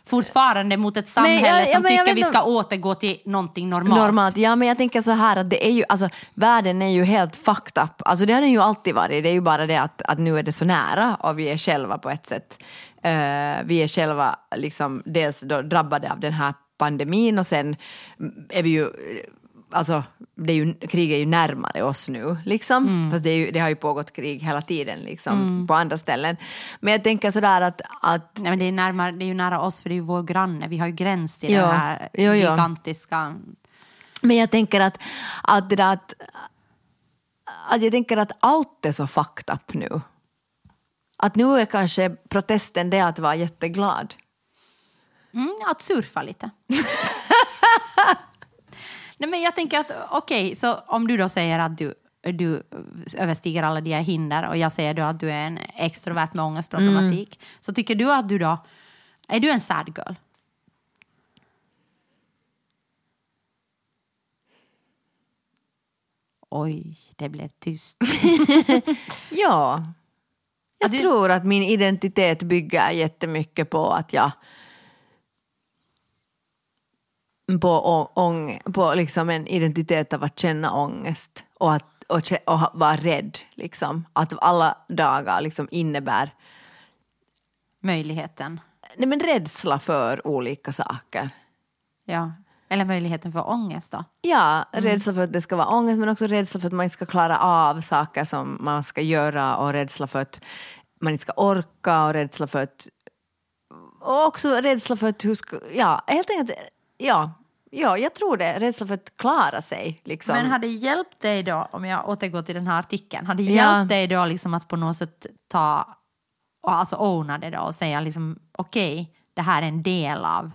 Fortfarande mot ett samhälle
jag- ja,
som tycker vi ska återgå till någonting normalt.
Normalt. Ja, men jag tänker så här att det är ju, alltså, världen är ju helt fucked up. Alltså, det har den ju alltid varit. Det är ju bara det att, att nu är det så nära och vi är själva på ett sätt. Eh, vi är själva liksom dels drabbade av den här pandemin och sen är vi ju Alltså, det är ju, kriget är ju närmare oss nu, liksom.
Mm.
Fast det, ju, det har ju pågått krig hela tiden liksom, på andra ställen. Men jag tänker sådär att, att
Nej, men det, är närmare, det är ju nära oss för det är ju vår granne. Vi har ju gräns till
Ja.
det här
Jo, jo.
gigantiska...
Men jag tänker att, att det där att, att jag tänker att allt är så fucked up nu. Att nu är kanske protesten det att vara jätteglad.
Mm, att surfa lite. Nej, men jag tänker att okej, så om du då säger att du, du överstiger alla de här hinder och jag säger då att du är en extrovert med ångestproblematik, så tycker du att du då, är du en sad girl? Oj, det blev tyst.
Ja. Jag tror att min identitet bygger jättemycket på att jag på, ång, på liksom en identitet av att känna ångest och, att, och, och vara rädd. Liksom. Att alla dagar liksom innebär
Möjligheten.
nej, men rädsla för olika saker.
Ja. Eller möjligheten för ångest då?
Ja, rädsla för att det ska vara ångest men också rädsla för att man inte ska klara av saker som man ska göra och rädsla för att man inte ska orka och rädsla för att... Och också rädsla för att hur ska... Ja, helt enkelt... Ja, ja jag tror det. Rädsla för att klara sig. Liksom.
Men hade det hjälpt dig då, om jag återgår till den här artikeln, hade det
Ja.
hjälpt dig då liksom att på något sätt ta, och alltså owna det då och säga liksom okej, det här är en del av,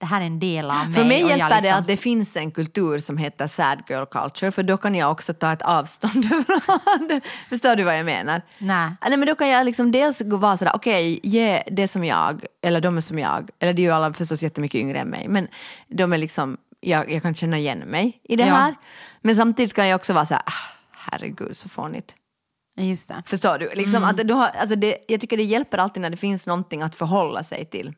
det här är en del av mig.
För mig hjälper det
liksom-
att det finns en kultur som heter sad girl culture för då kan jag också ta ett avstånd från det. Förstår du vad jag menar?
Nej.
Nej, men då kan jag liksom dels vara sådär, okej, ge det som jag, eller de är som jag, eller det är ju alla förstås jättemycket yngre än mig, men de är liksom, jag, jag kan känna igen mig i det
Ja.
här. Men samtidigt kan jag också vara såhär, ah, herregud så fånigt.
Just det.
Förstår du? Liksom att du har, alltså det, jag tycker det hjälper alltid när det finns någonting att förhålla sig till.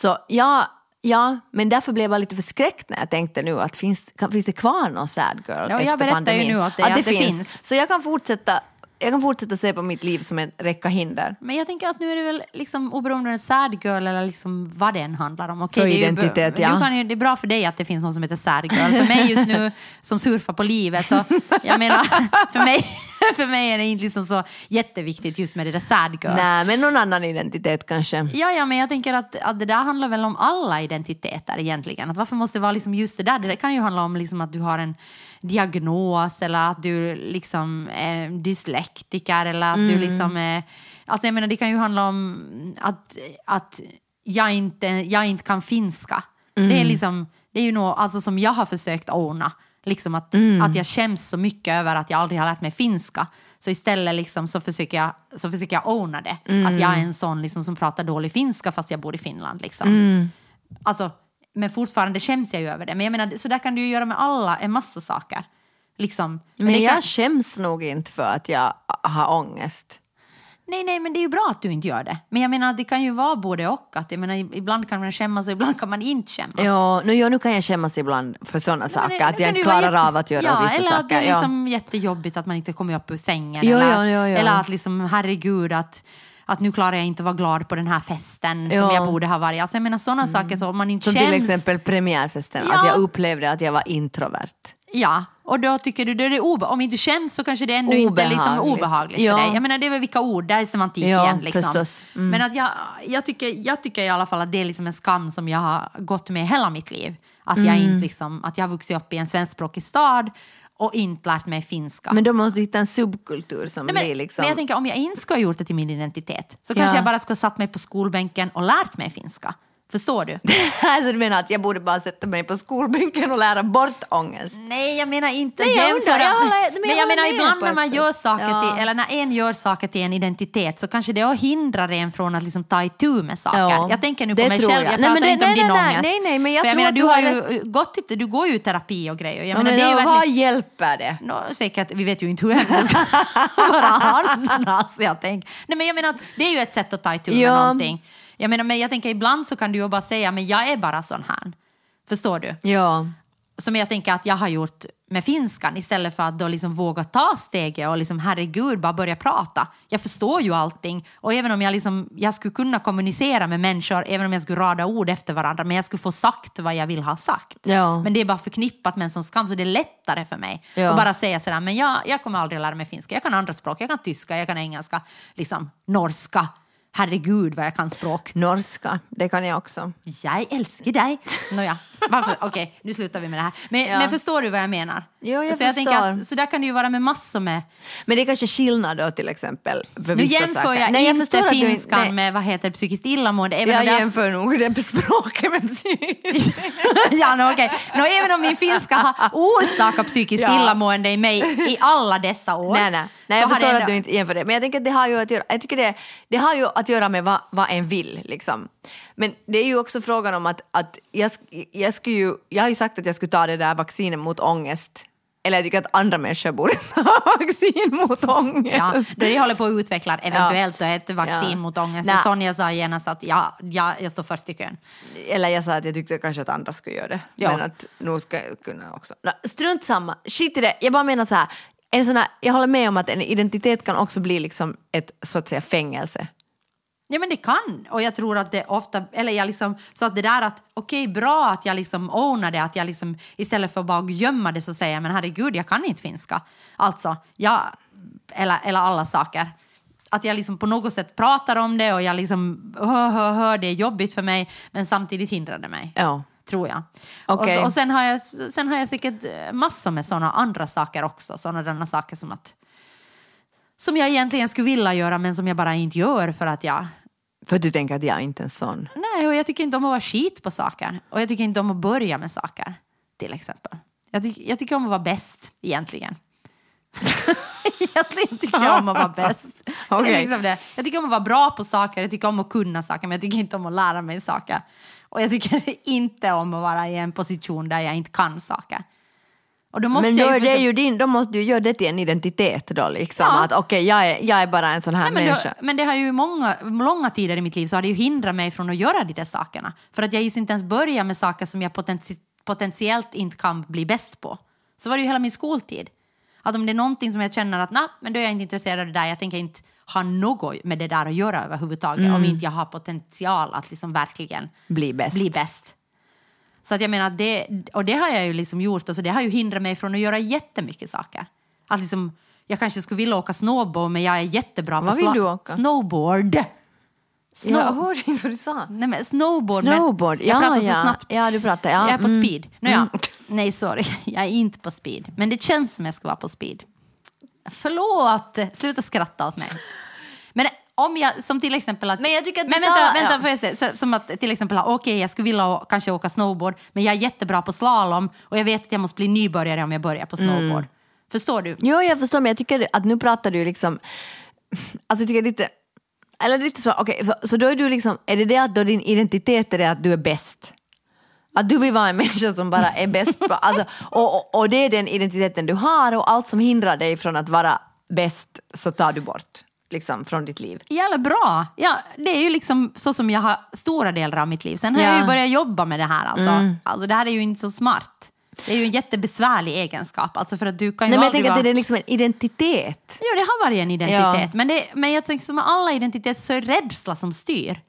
Så ja, ja, men därför blev jag lite förskräckt när jag tänkte nu att finns, kan, finns det kvar någon sad girl
Ja, jag
efter
berättar ju
pandemin?
nu åt dig att det finns.
Så jag kan fortsätta jag kan fortsätta se på mitt liv som en räcka hinder.
Men jag tänker att nu är det väl liksom oberoende är sad girl eller liksom vad än handlar om. Okej,
För
det är ju-
identitet, ja.
Du kan ju, det är bra för dig att det finns någon som heter sad girl. För mig just nu som surfar på livet så, jag menar, för mig, för mig är det inte liksom så jätteviktigt just med det där sad girl.
Nej, men någon annan identitet kanske.
Ja, ja, men jag tänker att, att det där handlar väl om alla identiteter egentligen. Att varför måste det vara liksom just det där? Det kan ju handla om liksom att du har en diagnos eller att du liksom är dyslektiker eller att du liksom är... Alltså jag menar, det kan ju handla om att, att jag, inte, jag inte kan finska. Det är liksom... Det är ju något alltså, som jag har försökt ordna Liksom att,
Mm.
att jag skäms så mycket över att jag aldrig har lärt mig finska. Så istället liksom så, försöker jag, så försöker jag owna det.
Mm.
Att jag är en sån liksom som pratar dålig finska fast jag bor i Finland. Liksom.
Mm.
Alltså, men fortfarande skäms jag ju över det. Men jag menar, så där kan du ju göra med alla, en massa saker. Liksom.
Men jag
kan,
skäms nog inte för att jag har ångest.
nej, nej, men det är ju bra att du inte gör det. Men jag menar, det kan ju vara både och. Att, jag menar, ibland kan man skämmas och ibland kan man inte skämmas.
Ja, nu, ja, nu kan jag skämmas ibland för sådana saker,
det-
att jag inte klarar
jätte-
av att göra
ja,
vissa
eller
saker.
att det är
ja.
liksom jättejobbigt att man inte kommer upp ur sängen.
Ja,
eller,
ja, ja, ja.
eller att liksom, herregud, att, att nu klarar jag inte att vara glad på den här festen
Ja.
som jag borde ha varit. Alltså jag menar sådana saker, så om man inte
Som
känns...
till exempel premiärfesten,
Ja.
att jag upplevde att jag var introvert.
Ja, och då tycker du, då är det obe- om inte du skäms så kanske det ändå inte är liksom
Obehagligt.
obehagligt
Ja.
för dig. Jag menar det är väl vilka ord, där är semantik
Ja,
igen. Liksom.
Mm.
Men att jag, jag, tycker, jag tycker i alla fall att det är liksom en skam som jag har gått med hela mitt liv. Att, jag,
Mm.
inte liksom, att jag har vuxit upp i en svenskspråkig stad och inte lärt mig finska.
Men då måste du hitta en subkultur som
Nej, men,
blir liksom...
men jag tänker om jag inte skulle ha gjort det till min identitet så
Ja.
kanske jag bara skulle ha satt mig på skolbänken och lärt mig finska. Förstår du?
alltså, du menar att jag borde bara sätta mig på skolbänken och lära bort ångest?
Nej, jag menar inte
Nej, jag undrar, jag håller- men
men
jag
jag menar ibland när
ett
man gör saker
Ja.
till, eller när en gör saker till en identitet så kanske det hindrar en från att liksom ta itu med saker.
Ja,
jag tänker nu på
det
mig själv,
jag.
jag
Nej,
pratar
det-
inte om
nej,
din
nej,
ångest.
nej, nej, men jag
jag menar, du
du
har
har
ju gått till, du går ju i terapi och grejer. Jag
Ja,
menar,
men
det är
vad
verkligen,
hjälper det?
Nå, säkert, vi vet ju inte hur det ska vara annars. Jag tänker. Nej, men jag menar att det är ju ett sätt att ta itu med
Ja.
någonting. Jag menar, men jag tänker ibland så kan du ju bara säga, men jag är bara sån här. Förstår du?
Ja.
som jag tänker att jag har gjort med finskan istället för att då liksom våga ta steget och liksom herregud bara börja prata. Jag förstår ju allting och även om jag, liksom, jag skulle kunna kommunicera med människor, även om jag skulle rada ord efter varandra, men jag skulle få sagt vad jag vill ha sagt.
Ja.
Men det är bara förknippat med en sån skam så det är lättare för mig
Ja.
att bara säga sådär, men jag, jag kommer aldrig lära mig finska, jag kan andra språk, jag kan tyska, jag kan engelska, liksom norska. Herregud vad jag kan språk.
Norska, det kan jag också.
Jag älskar dig. Nåja, varför? Okej, nu slutar vi med det här. Men,
Ja.
men förstår du vad jag menar?
Jo, jag
så jag
förstår.
att, så där kan det ju vara med massor med...
Men det är kanske skillnad då till exempel för
Nu
vissa
jämför
saker.
jag
Nej,
inte
du inte-
finskan
nej.
med vad heter psykiskt illamående. Även
Jag
är-
jämför nog det språket med psykiskt.
ja, no, okej. no, även om min finska har orsakat psykiskt
Ja.
illamående i mig i alla dessa år.
Nej, nej. nej jag
har
förstår
det
att
ändå-
du inte jämför det. Men jag tänker att det har ju att göra, jag tycker det, det har ju att göra med vad, vad en vill. Liksom. Men det är ju också frågan om att, att jag, jag, skulle ju, jag har ju sagt att jag skulle ta det där vaccinet mot ångest. Eller jag tycker att andra människor borde ta vaccin mot ångest.
Ja, det håller på att utveckla eventuellt då ett vaccin
Ja.
mot ångest.
Nej.
Sonja sa genast att ja, ja, jag står först i kön.
Eller jag sa att jag tyckte kanske att andra skulle göra det.
Ja.
Men att nu ska jag kunna också. Strunt samma, skit i det. Jag bara menar så här. En sån här, jag håller med om att en identitet kan också bli liksom ett så att säga fängelse.
Ja men det kan och jag tror att det ofta, eller jag liksom, så att det där att okej bra att jag liksom ownar det, att jag liksom istället för att bara gömma det så säger jag men herregud jag kan inte finska. Alltså, jag, eller, eller alla saker. Att jag liksom på något sätt pratar om det och jag liksom hör, hör, hör det är jobbigt för mig men samtidigt hindrar det mig.
Ja.
Tror jag.
Okej.
Och, och sen, har jag, sen har jag säkert massor med sådana andra saker också. Sådana saker som att som jag egentligen skulle vilja göra men som jag bara inte gör för att jag
För du tänker att jag är inte en sån.
Nej, och jag tycker inte om att vara skit på saker. Och jag tycker inte om att börja med saker, till exempel. Jag, tyck, jag tycker om att vara bäst, egentligen. egentligen tycker jag om att vara bäst. Är
Okej.
liksom det. Jag tycker om att vara bra på saker, jag tycker om att kunna saker, men jag tycker inte om att lära mig saker. Och jag tycker inte om att vara i en position där jag inte kan saker. Och då måste
Men då är det ju din, då måste du göra det till en identitet då liksom.
Ja.
Att okej, jag, är, jag är bara en sån här
Nej, men,
människa.
det, men det har ju många, långa tider i mitt liv så har det ju hindrat mig från att göra de där sakerna. För att jag gissar inte ens börja med saker som jag potenti potentiellt inte kan bli bäst på. Så var det ju hela min skoltid. Att om det är någonting som jag känner att nej, men då är jag inte intresserad av det där, jag tänker inte ha något med det där att göra överhuvudtaget om inte jag har potential att liksom verkligen
Bli bäst.
bli bäst. Så att jag menar, det, och det har jag ju liksom gjort, och så det har ju hindrat mig från att göra jättemycket saker. Att liksom, jag kanske skulle vilja åka snowboard men jag är jättebra
Vad
på
vill du åka?
Snowboard! Snow-
Jag hörde inte vad du sa.
Nej, men snowboard. men
Snowboard,
jag
ja,
pratar
ja.
så snabbt.
Ja, du pratar, ja.
Jag är på
mm.
speed. Nåja, nej sorry, jag är inte på speed. Men det känns som jag ska vara på speed. Förlåt, sluta skratta åt mig. Om jag, som till exempel att...
Men jag tycker att
men vänta,
tar-
vänta,
ja.
får jag säga, så, som att till exempel, okej jag skulle vilja å- kanske åka snowboard, men jag är jättebra på slalom och jag vet att jag måste bli nybörjare om jag börjar på
Mm.
snowboard. Förstår du?
Jo, jag förstår, men jag tycker att nu pratar du liksom... Alltså jag tycker lite... Eller lite så, okej, så, så då är du liksom... Är det det att då din identitet är det att du är bäst? Att du vill vara en människa som bara är bäst på... Alltså, och, och, och det är den identiteten du har och allt som hindrar dig från att vara bäst så tar du bort liksom, från ditt liv.
Jävla bra! Ja, det är ju liksom så som jag har stora delar av mitt liv. Sen har
Ja. Mm.
jag ju börjat jobba med det här. Alltså. alltså det här är ju inte så smart. Det är ju en jättebesvärlig egenskap. Alltså för att du kan ju
Nej, men jag tänker att
vara...
det är liksom en identitet.
Jo, det har varit en identitet.
Ja.
Men, det, men jag tänker som med alla identiteter så är det rädsla som styr.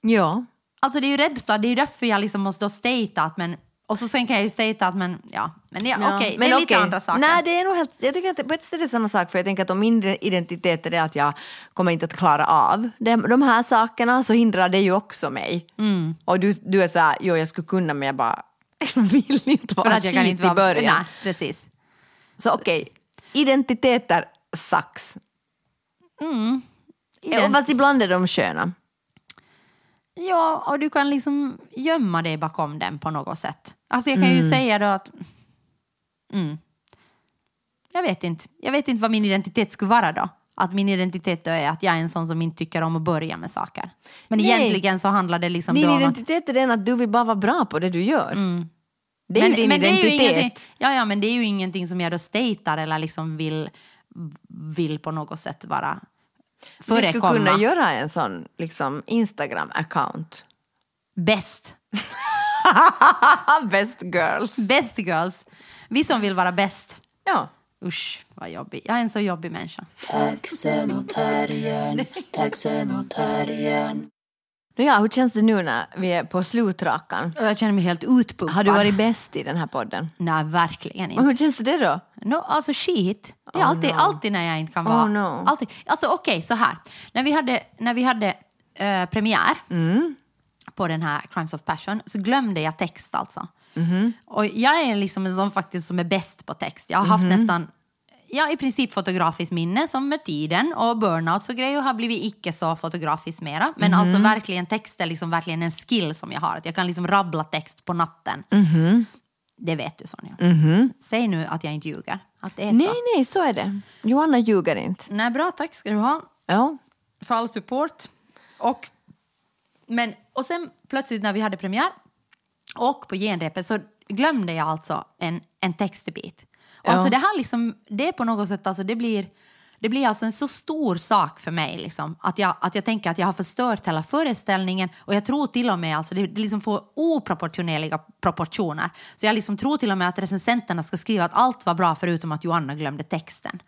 Ja.
Alltså det är ju rädsla, det är ju därför jag liksom måste då statea att men... Och så sen kan jag ju statea att men, ja, men det,
Ja,
okej, det
men
är lite
okej.
andra saker.
Nej, det är nog helt, jag tycker att det, på ett sätt är det samma sak, för jag tänker att om min identitet är det att jag kommer inte att klara av de, de här sakerna så hindrar det ju också mig.
Mm.
Och du, du är så här, jo jag skulle kunna men jag bara vill inte vara
För att jag kan inte
i
vara...
början.
Nej, precis.
Så okej, identiteter sucks.
Mm.
Ja, fast ibland är de sköna.
Ja, och du kan liksom gömma dig bakom den på något sätt. Alltså jag kan ju säga då att... Mm. Jag vet inte. Jag vet inte vad min identitet skulle vara då. Att min identitet då är att jag är en sån som inte tycker om att börja med saker. Men
Nej.
egentligen så handlar det liksom
Din identitet är den att du vill bara vara bra på det du gör. Det är
men,
din
men är
identitet.
ingenting, ja, ja, men det är ju ingenting som jag då statar eller liksom vill, vill på något sätt vara
du skulle
förekomma.
kunna göra en sån liksom, Instagram-account.
Bäst.
Best girls.
Bäst girls. Vi som vill vara bäst.
Ja.
Usch, vad jobbig. Jag är en så jobbig människa.
Taxenotarien, taxenotarien.
Ja, hur känns det nu när vi är på slutrakan?
Och jag känner mig helt utpumpad.
Har du varit bäst i den här podden?
Nej, verkligen
Och
inte.
hur känns det då?
No, alltså shit. Det är
Oh,
alltid,
no.
alltid när jag inte kan
Oh,
vara...
no.
alltid. Alltså okej, så här. När vi hade, när vi hade eh, premiär
Mm.
på den här Crimes of Passion så glömde jag text alltså.
Mm-hmm.
Och jag är liksom en sån faktiskt som är bäst på text. Jag har haft nästan Ja, i princip fotografiskt minne som med tiden och burnouts och grejer har blivit icke så fotografiskt mera. Men alltså
Mm-hmm.
verkligen text är liksom verkligen en skill som jag har. Att jag kan liksom rabbla text på natten.
Mm-hmm.
Det vet du Sonja. Säg nu att jag inte ljuger. Att det är
Nej,
så.
nej, så är det. Johanna ljuger inte.
Nej, bra tack ska du ha
Ja.
för all support. Och, men, och sen plötsligt när vi hade premiär och på genrepet så glömde jag alltså en, en textbit. Och
Ja.
alltså det här liksom, det är på något sätt, alltså det blir, det blir alltså en så stor sak för mig liksom, att, jag, att jag tänker att jag har förstört hela föreställningen och jag tror till och med alltså det, det liksom får oproportionerliga proportioner. Så jag liksom tror till och med att recensenterna ska skriva att allt var bra förutom att Joanna glömde texten.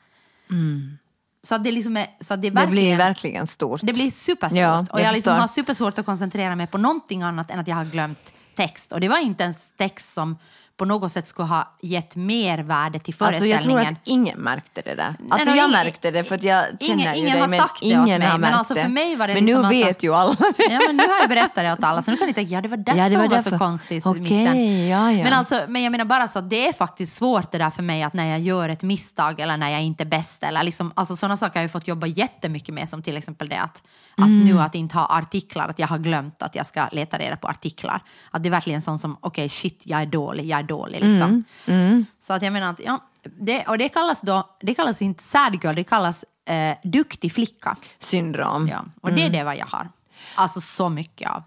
Så att det liksom är, så det
Mm. Det blir verkligen stort.
Det blir supersvårt.
Ja,
och
jag
liksom har supersvårt att koncentrera mig på någonting annat än att jag har glömt text. Och det var inte ens text som på något sätt skulle ha gett mer värde till
Alltså jag
föreställningen.
tror att ingen märkte det där. Alltså
nej,
jag
ingen-
märkte det för att jag känner
ingen-
ju
ingen
dig
har
men
sagt det åt mig,
har
men alltså för mig var det
Men
liksom
nu
alltså-
vet ju alla det.
Ja, men nu har jag berättat det åt alla, så nu kan ni tänka ja det var därför
Ja, det var
hon var
därför.
så konstig i
Okej,
mitten.
ja, ja.
Men, alltså, men jag menar bara så att det är faktiskt svårt det där för mig att när jag gör ett misstag eller när jag inte är bäst eller liksom, alltså sådana saker har jag fått jobba jättemycket med som till exempel det att, att
Mm.
nu att inte ha artiklar, att jag har glömt att jag ska leta reda på artiklar. Att det är verkligen sånt som, okej shit jag är dålig, jag är dålig liksom.
Mm.
Så att jag menar att, ja, det, och det kallas då, det kallas inte sad girl, det kallas eh, duktig flicka.
Syndrom.
Ja, och det är det vad jag har. Alltså så mycket av.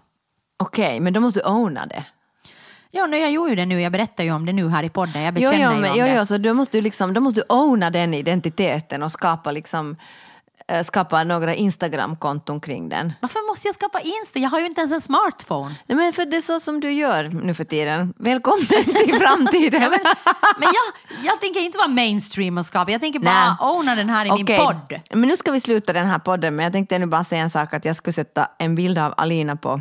Okej, men då måste du owna det.
Ja, nu, jag gjorde ju det nu, jag berättar ju om det nu här i podden, jag
Jo,
bekänner
jo,
ju
men,
om
jo,
det.
jo, så då måste du liksom, då måste du owna den identiteten och skapa liksom skapa några Instagram-konton kring den.
Varför måste jag skapa Insta? Jag har ju inte ens en smartphone.
Nej, men för det är så som du gör nu för tiden. Välkommen till framtiden.
Men jag, jag tänker inte vara mainstream och skapa, jag tänker bara
Nej.
owna den här i min
Okej,
podd.
Men nu ska vi sluta den här podden, men jag tänkte nu bara säga en sak att jag skulle sätta en bild av Alina på,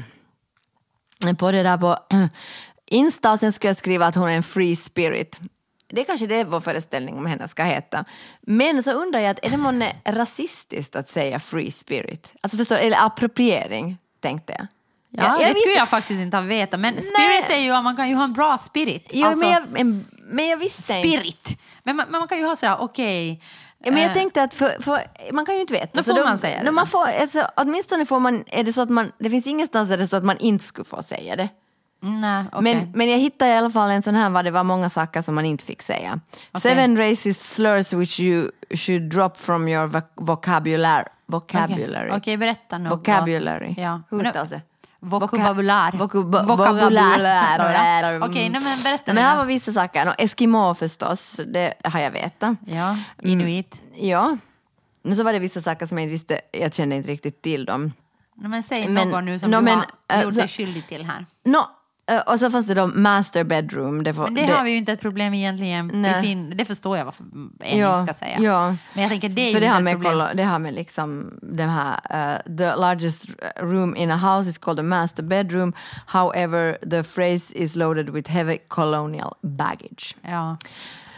på det där på Insta och sen skulle jag skriva att hon är en free spirit. Det är kanske det vår föreställning om henne ska heta. Men så undrar jag, att är det månne rasistiskt att säga free spirit? Alltså förstår eller appropriering, tänkte jag.
Ja,
jag,
det
visste-
skulle jag faktiskt inte ha vetat. Men spirit är ju, man kan ju ha en bra spirit.
Jo,
alltså,
men, jag, men, men jag visste inte.
spirit. Men man, man kan ju ha sådär, okej.
Men jag
Eh,
tänkte att för, för, man kan ju inte veta.
Då får man säga det
då
då.
Man får, alltså, åtminstone får man, är det så att man, det finns ingenstans där det står att man inte skulle få säga det.
Nej, okej.
Men, men jag hittade i alla fall en sån här var det var många saker som man inte fick säga.
Okej.
Seven racist slurs which you should drop from your voc- vocabulary. Vocabulary.
Okej, okej, berätta nu. vad-
Vocabulary.
Ja.
Hur
Men-
uttalas det?
Vokabulär. Vokabulär.
Vokabulär.
Okej, nej, men berätta
Nej, men här var vissa saker. Nå, Eskimo förstås, det har jag vetat.
Ja, inuit.
Ja. Men så var det vissa saker som jag inte visste, jag kände inte riktigt till dem.
Nej, men säg
Men-
något nu som
nå,
du
men,
har gjort
alltså-
dig skyldig till här.
Eh, och så fanns det då master bedroom. Det, får,
Men det, har vi ju inte ett problem egentligen.
Nej.
Det, det förstår jag varför en
ja,
ska säga.
Ja.
Men jag tänker det är
För
ju
det har med,
problem.
kolla, det har med liksom den här, uh, the largest room in a house is called a master bedroom. However, the phrase is loaded with heavy colonial baggage.
Ja.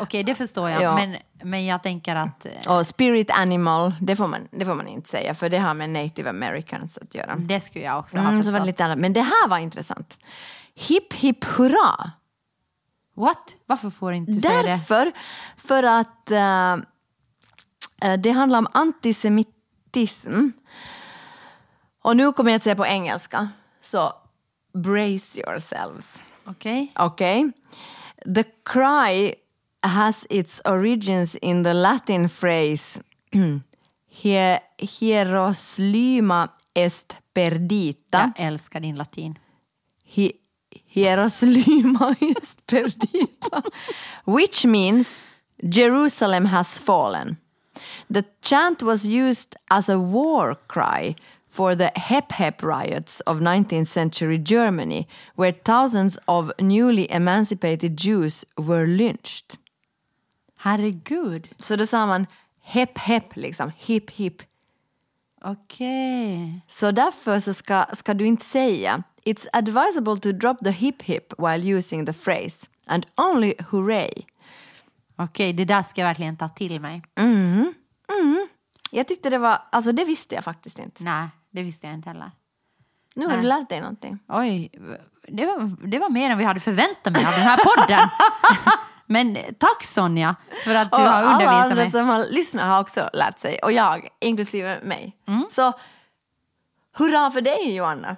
Okej, det förstår jag.
Ja.
Men, men jag tänker att... eh,
Och spirit animal, det får, man, det får man inte säga för det har med native americans att göra.
Det skulle jag också ha
Mm, så
förstått.
det. Men det här var intressant. Hipp hipp hurra!
What? Varför får inte du säga det?
Därför, för att eh, det handlar om antisemitism. Och nu kommer jag att säga på engelska. Så brace yourselves.
Okej.
Okay? The cry has its origins in the Latin phrase "Hier- hieroslyma est perdita.
Jag älskar din latin.
Hi- Est perdita, which means Jerusalem has fallen. The chant was used as a war cry for the Hep Hep riots of 19th century Germany, where thousands of newly emancipated Jews were lynched.
Herregud.
Så då sa man Hep Hep, liksom, hip hip.
Okej.
Så därför så ska, ska du inte säga It's advisable to drop the hip hip while using the phrase and only hooray.
Okej, det där ska jag verkligen ta till mig.
Jag tyckte det var, alltså det visste jag faktiskt inte.
Nej, det visste jag inte heller.
Nu har
Nej.
du lärt dig någonting.
Oj, det var, det var mer än vi hade förväntat mig av den här podden. Men tack Sonja för att du
Och
har
alla
undervisat
andra
mig.
som har lyssnat har också lärt sig, och jag, inklusive mig.
Mm.
Så hurra för dig Joanna.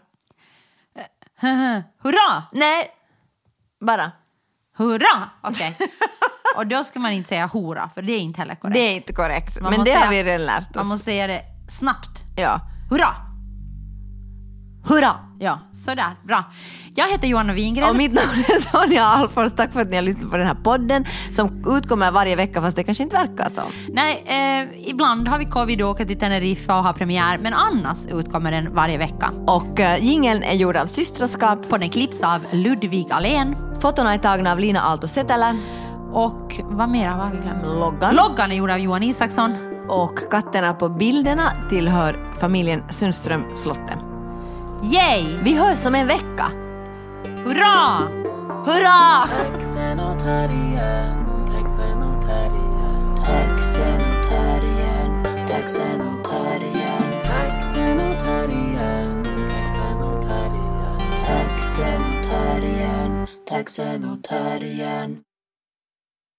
Hurra!
Nej, bara.
Hurra! Okej. Och då ska man inte säga hora, för det är inte heller korrekt.
Det är inte korrekt,
Man
men det har
säga-
vi redan lärt oss.
Man måste säga det snabbt.
Ja.
Hurra!
Hurra!
Ja, sådär. Bra. Jag heter Johanna Wingren.
Och mitt namn är Sonja Alfors. Tack för att ni har lyssnat på den här podden som utkommer varje vecka fast det kanske inte verkar så.
Nej, eh, ibland har vi covid och åker till Teneriffa och har premiär, men annars utkommer den varje vecka.
Och uh, jingeln är gjord av Systraskap.
Podden klipps av Ludvig Alén.
Fotona är tagna av Lina Aalto Setälä.
Och vad mer har vi glömt?
Loggan.
Loggan är gjord av Johan Isaksson.
och katterna på bilderna tillhör familjen Sundström Slotte.
Yay!
Vi hörs om en vecka.
Hurra!
Hurra!
Taxen och terriern, taxen och terriern,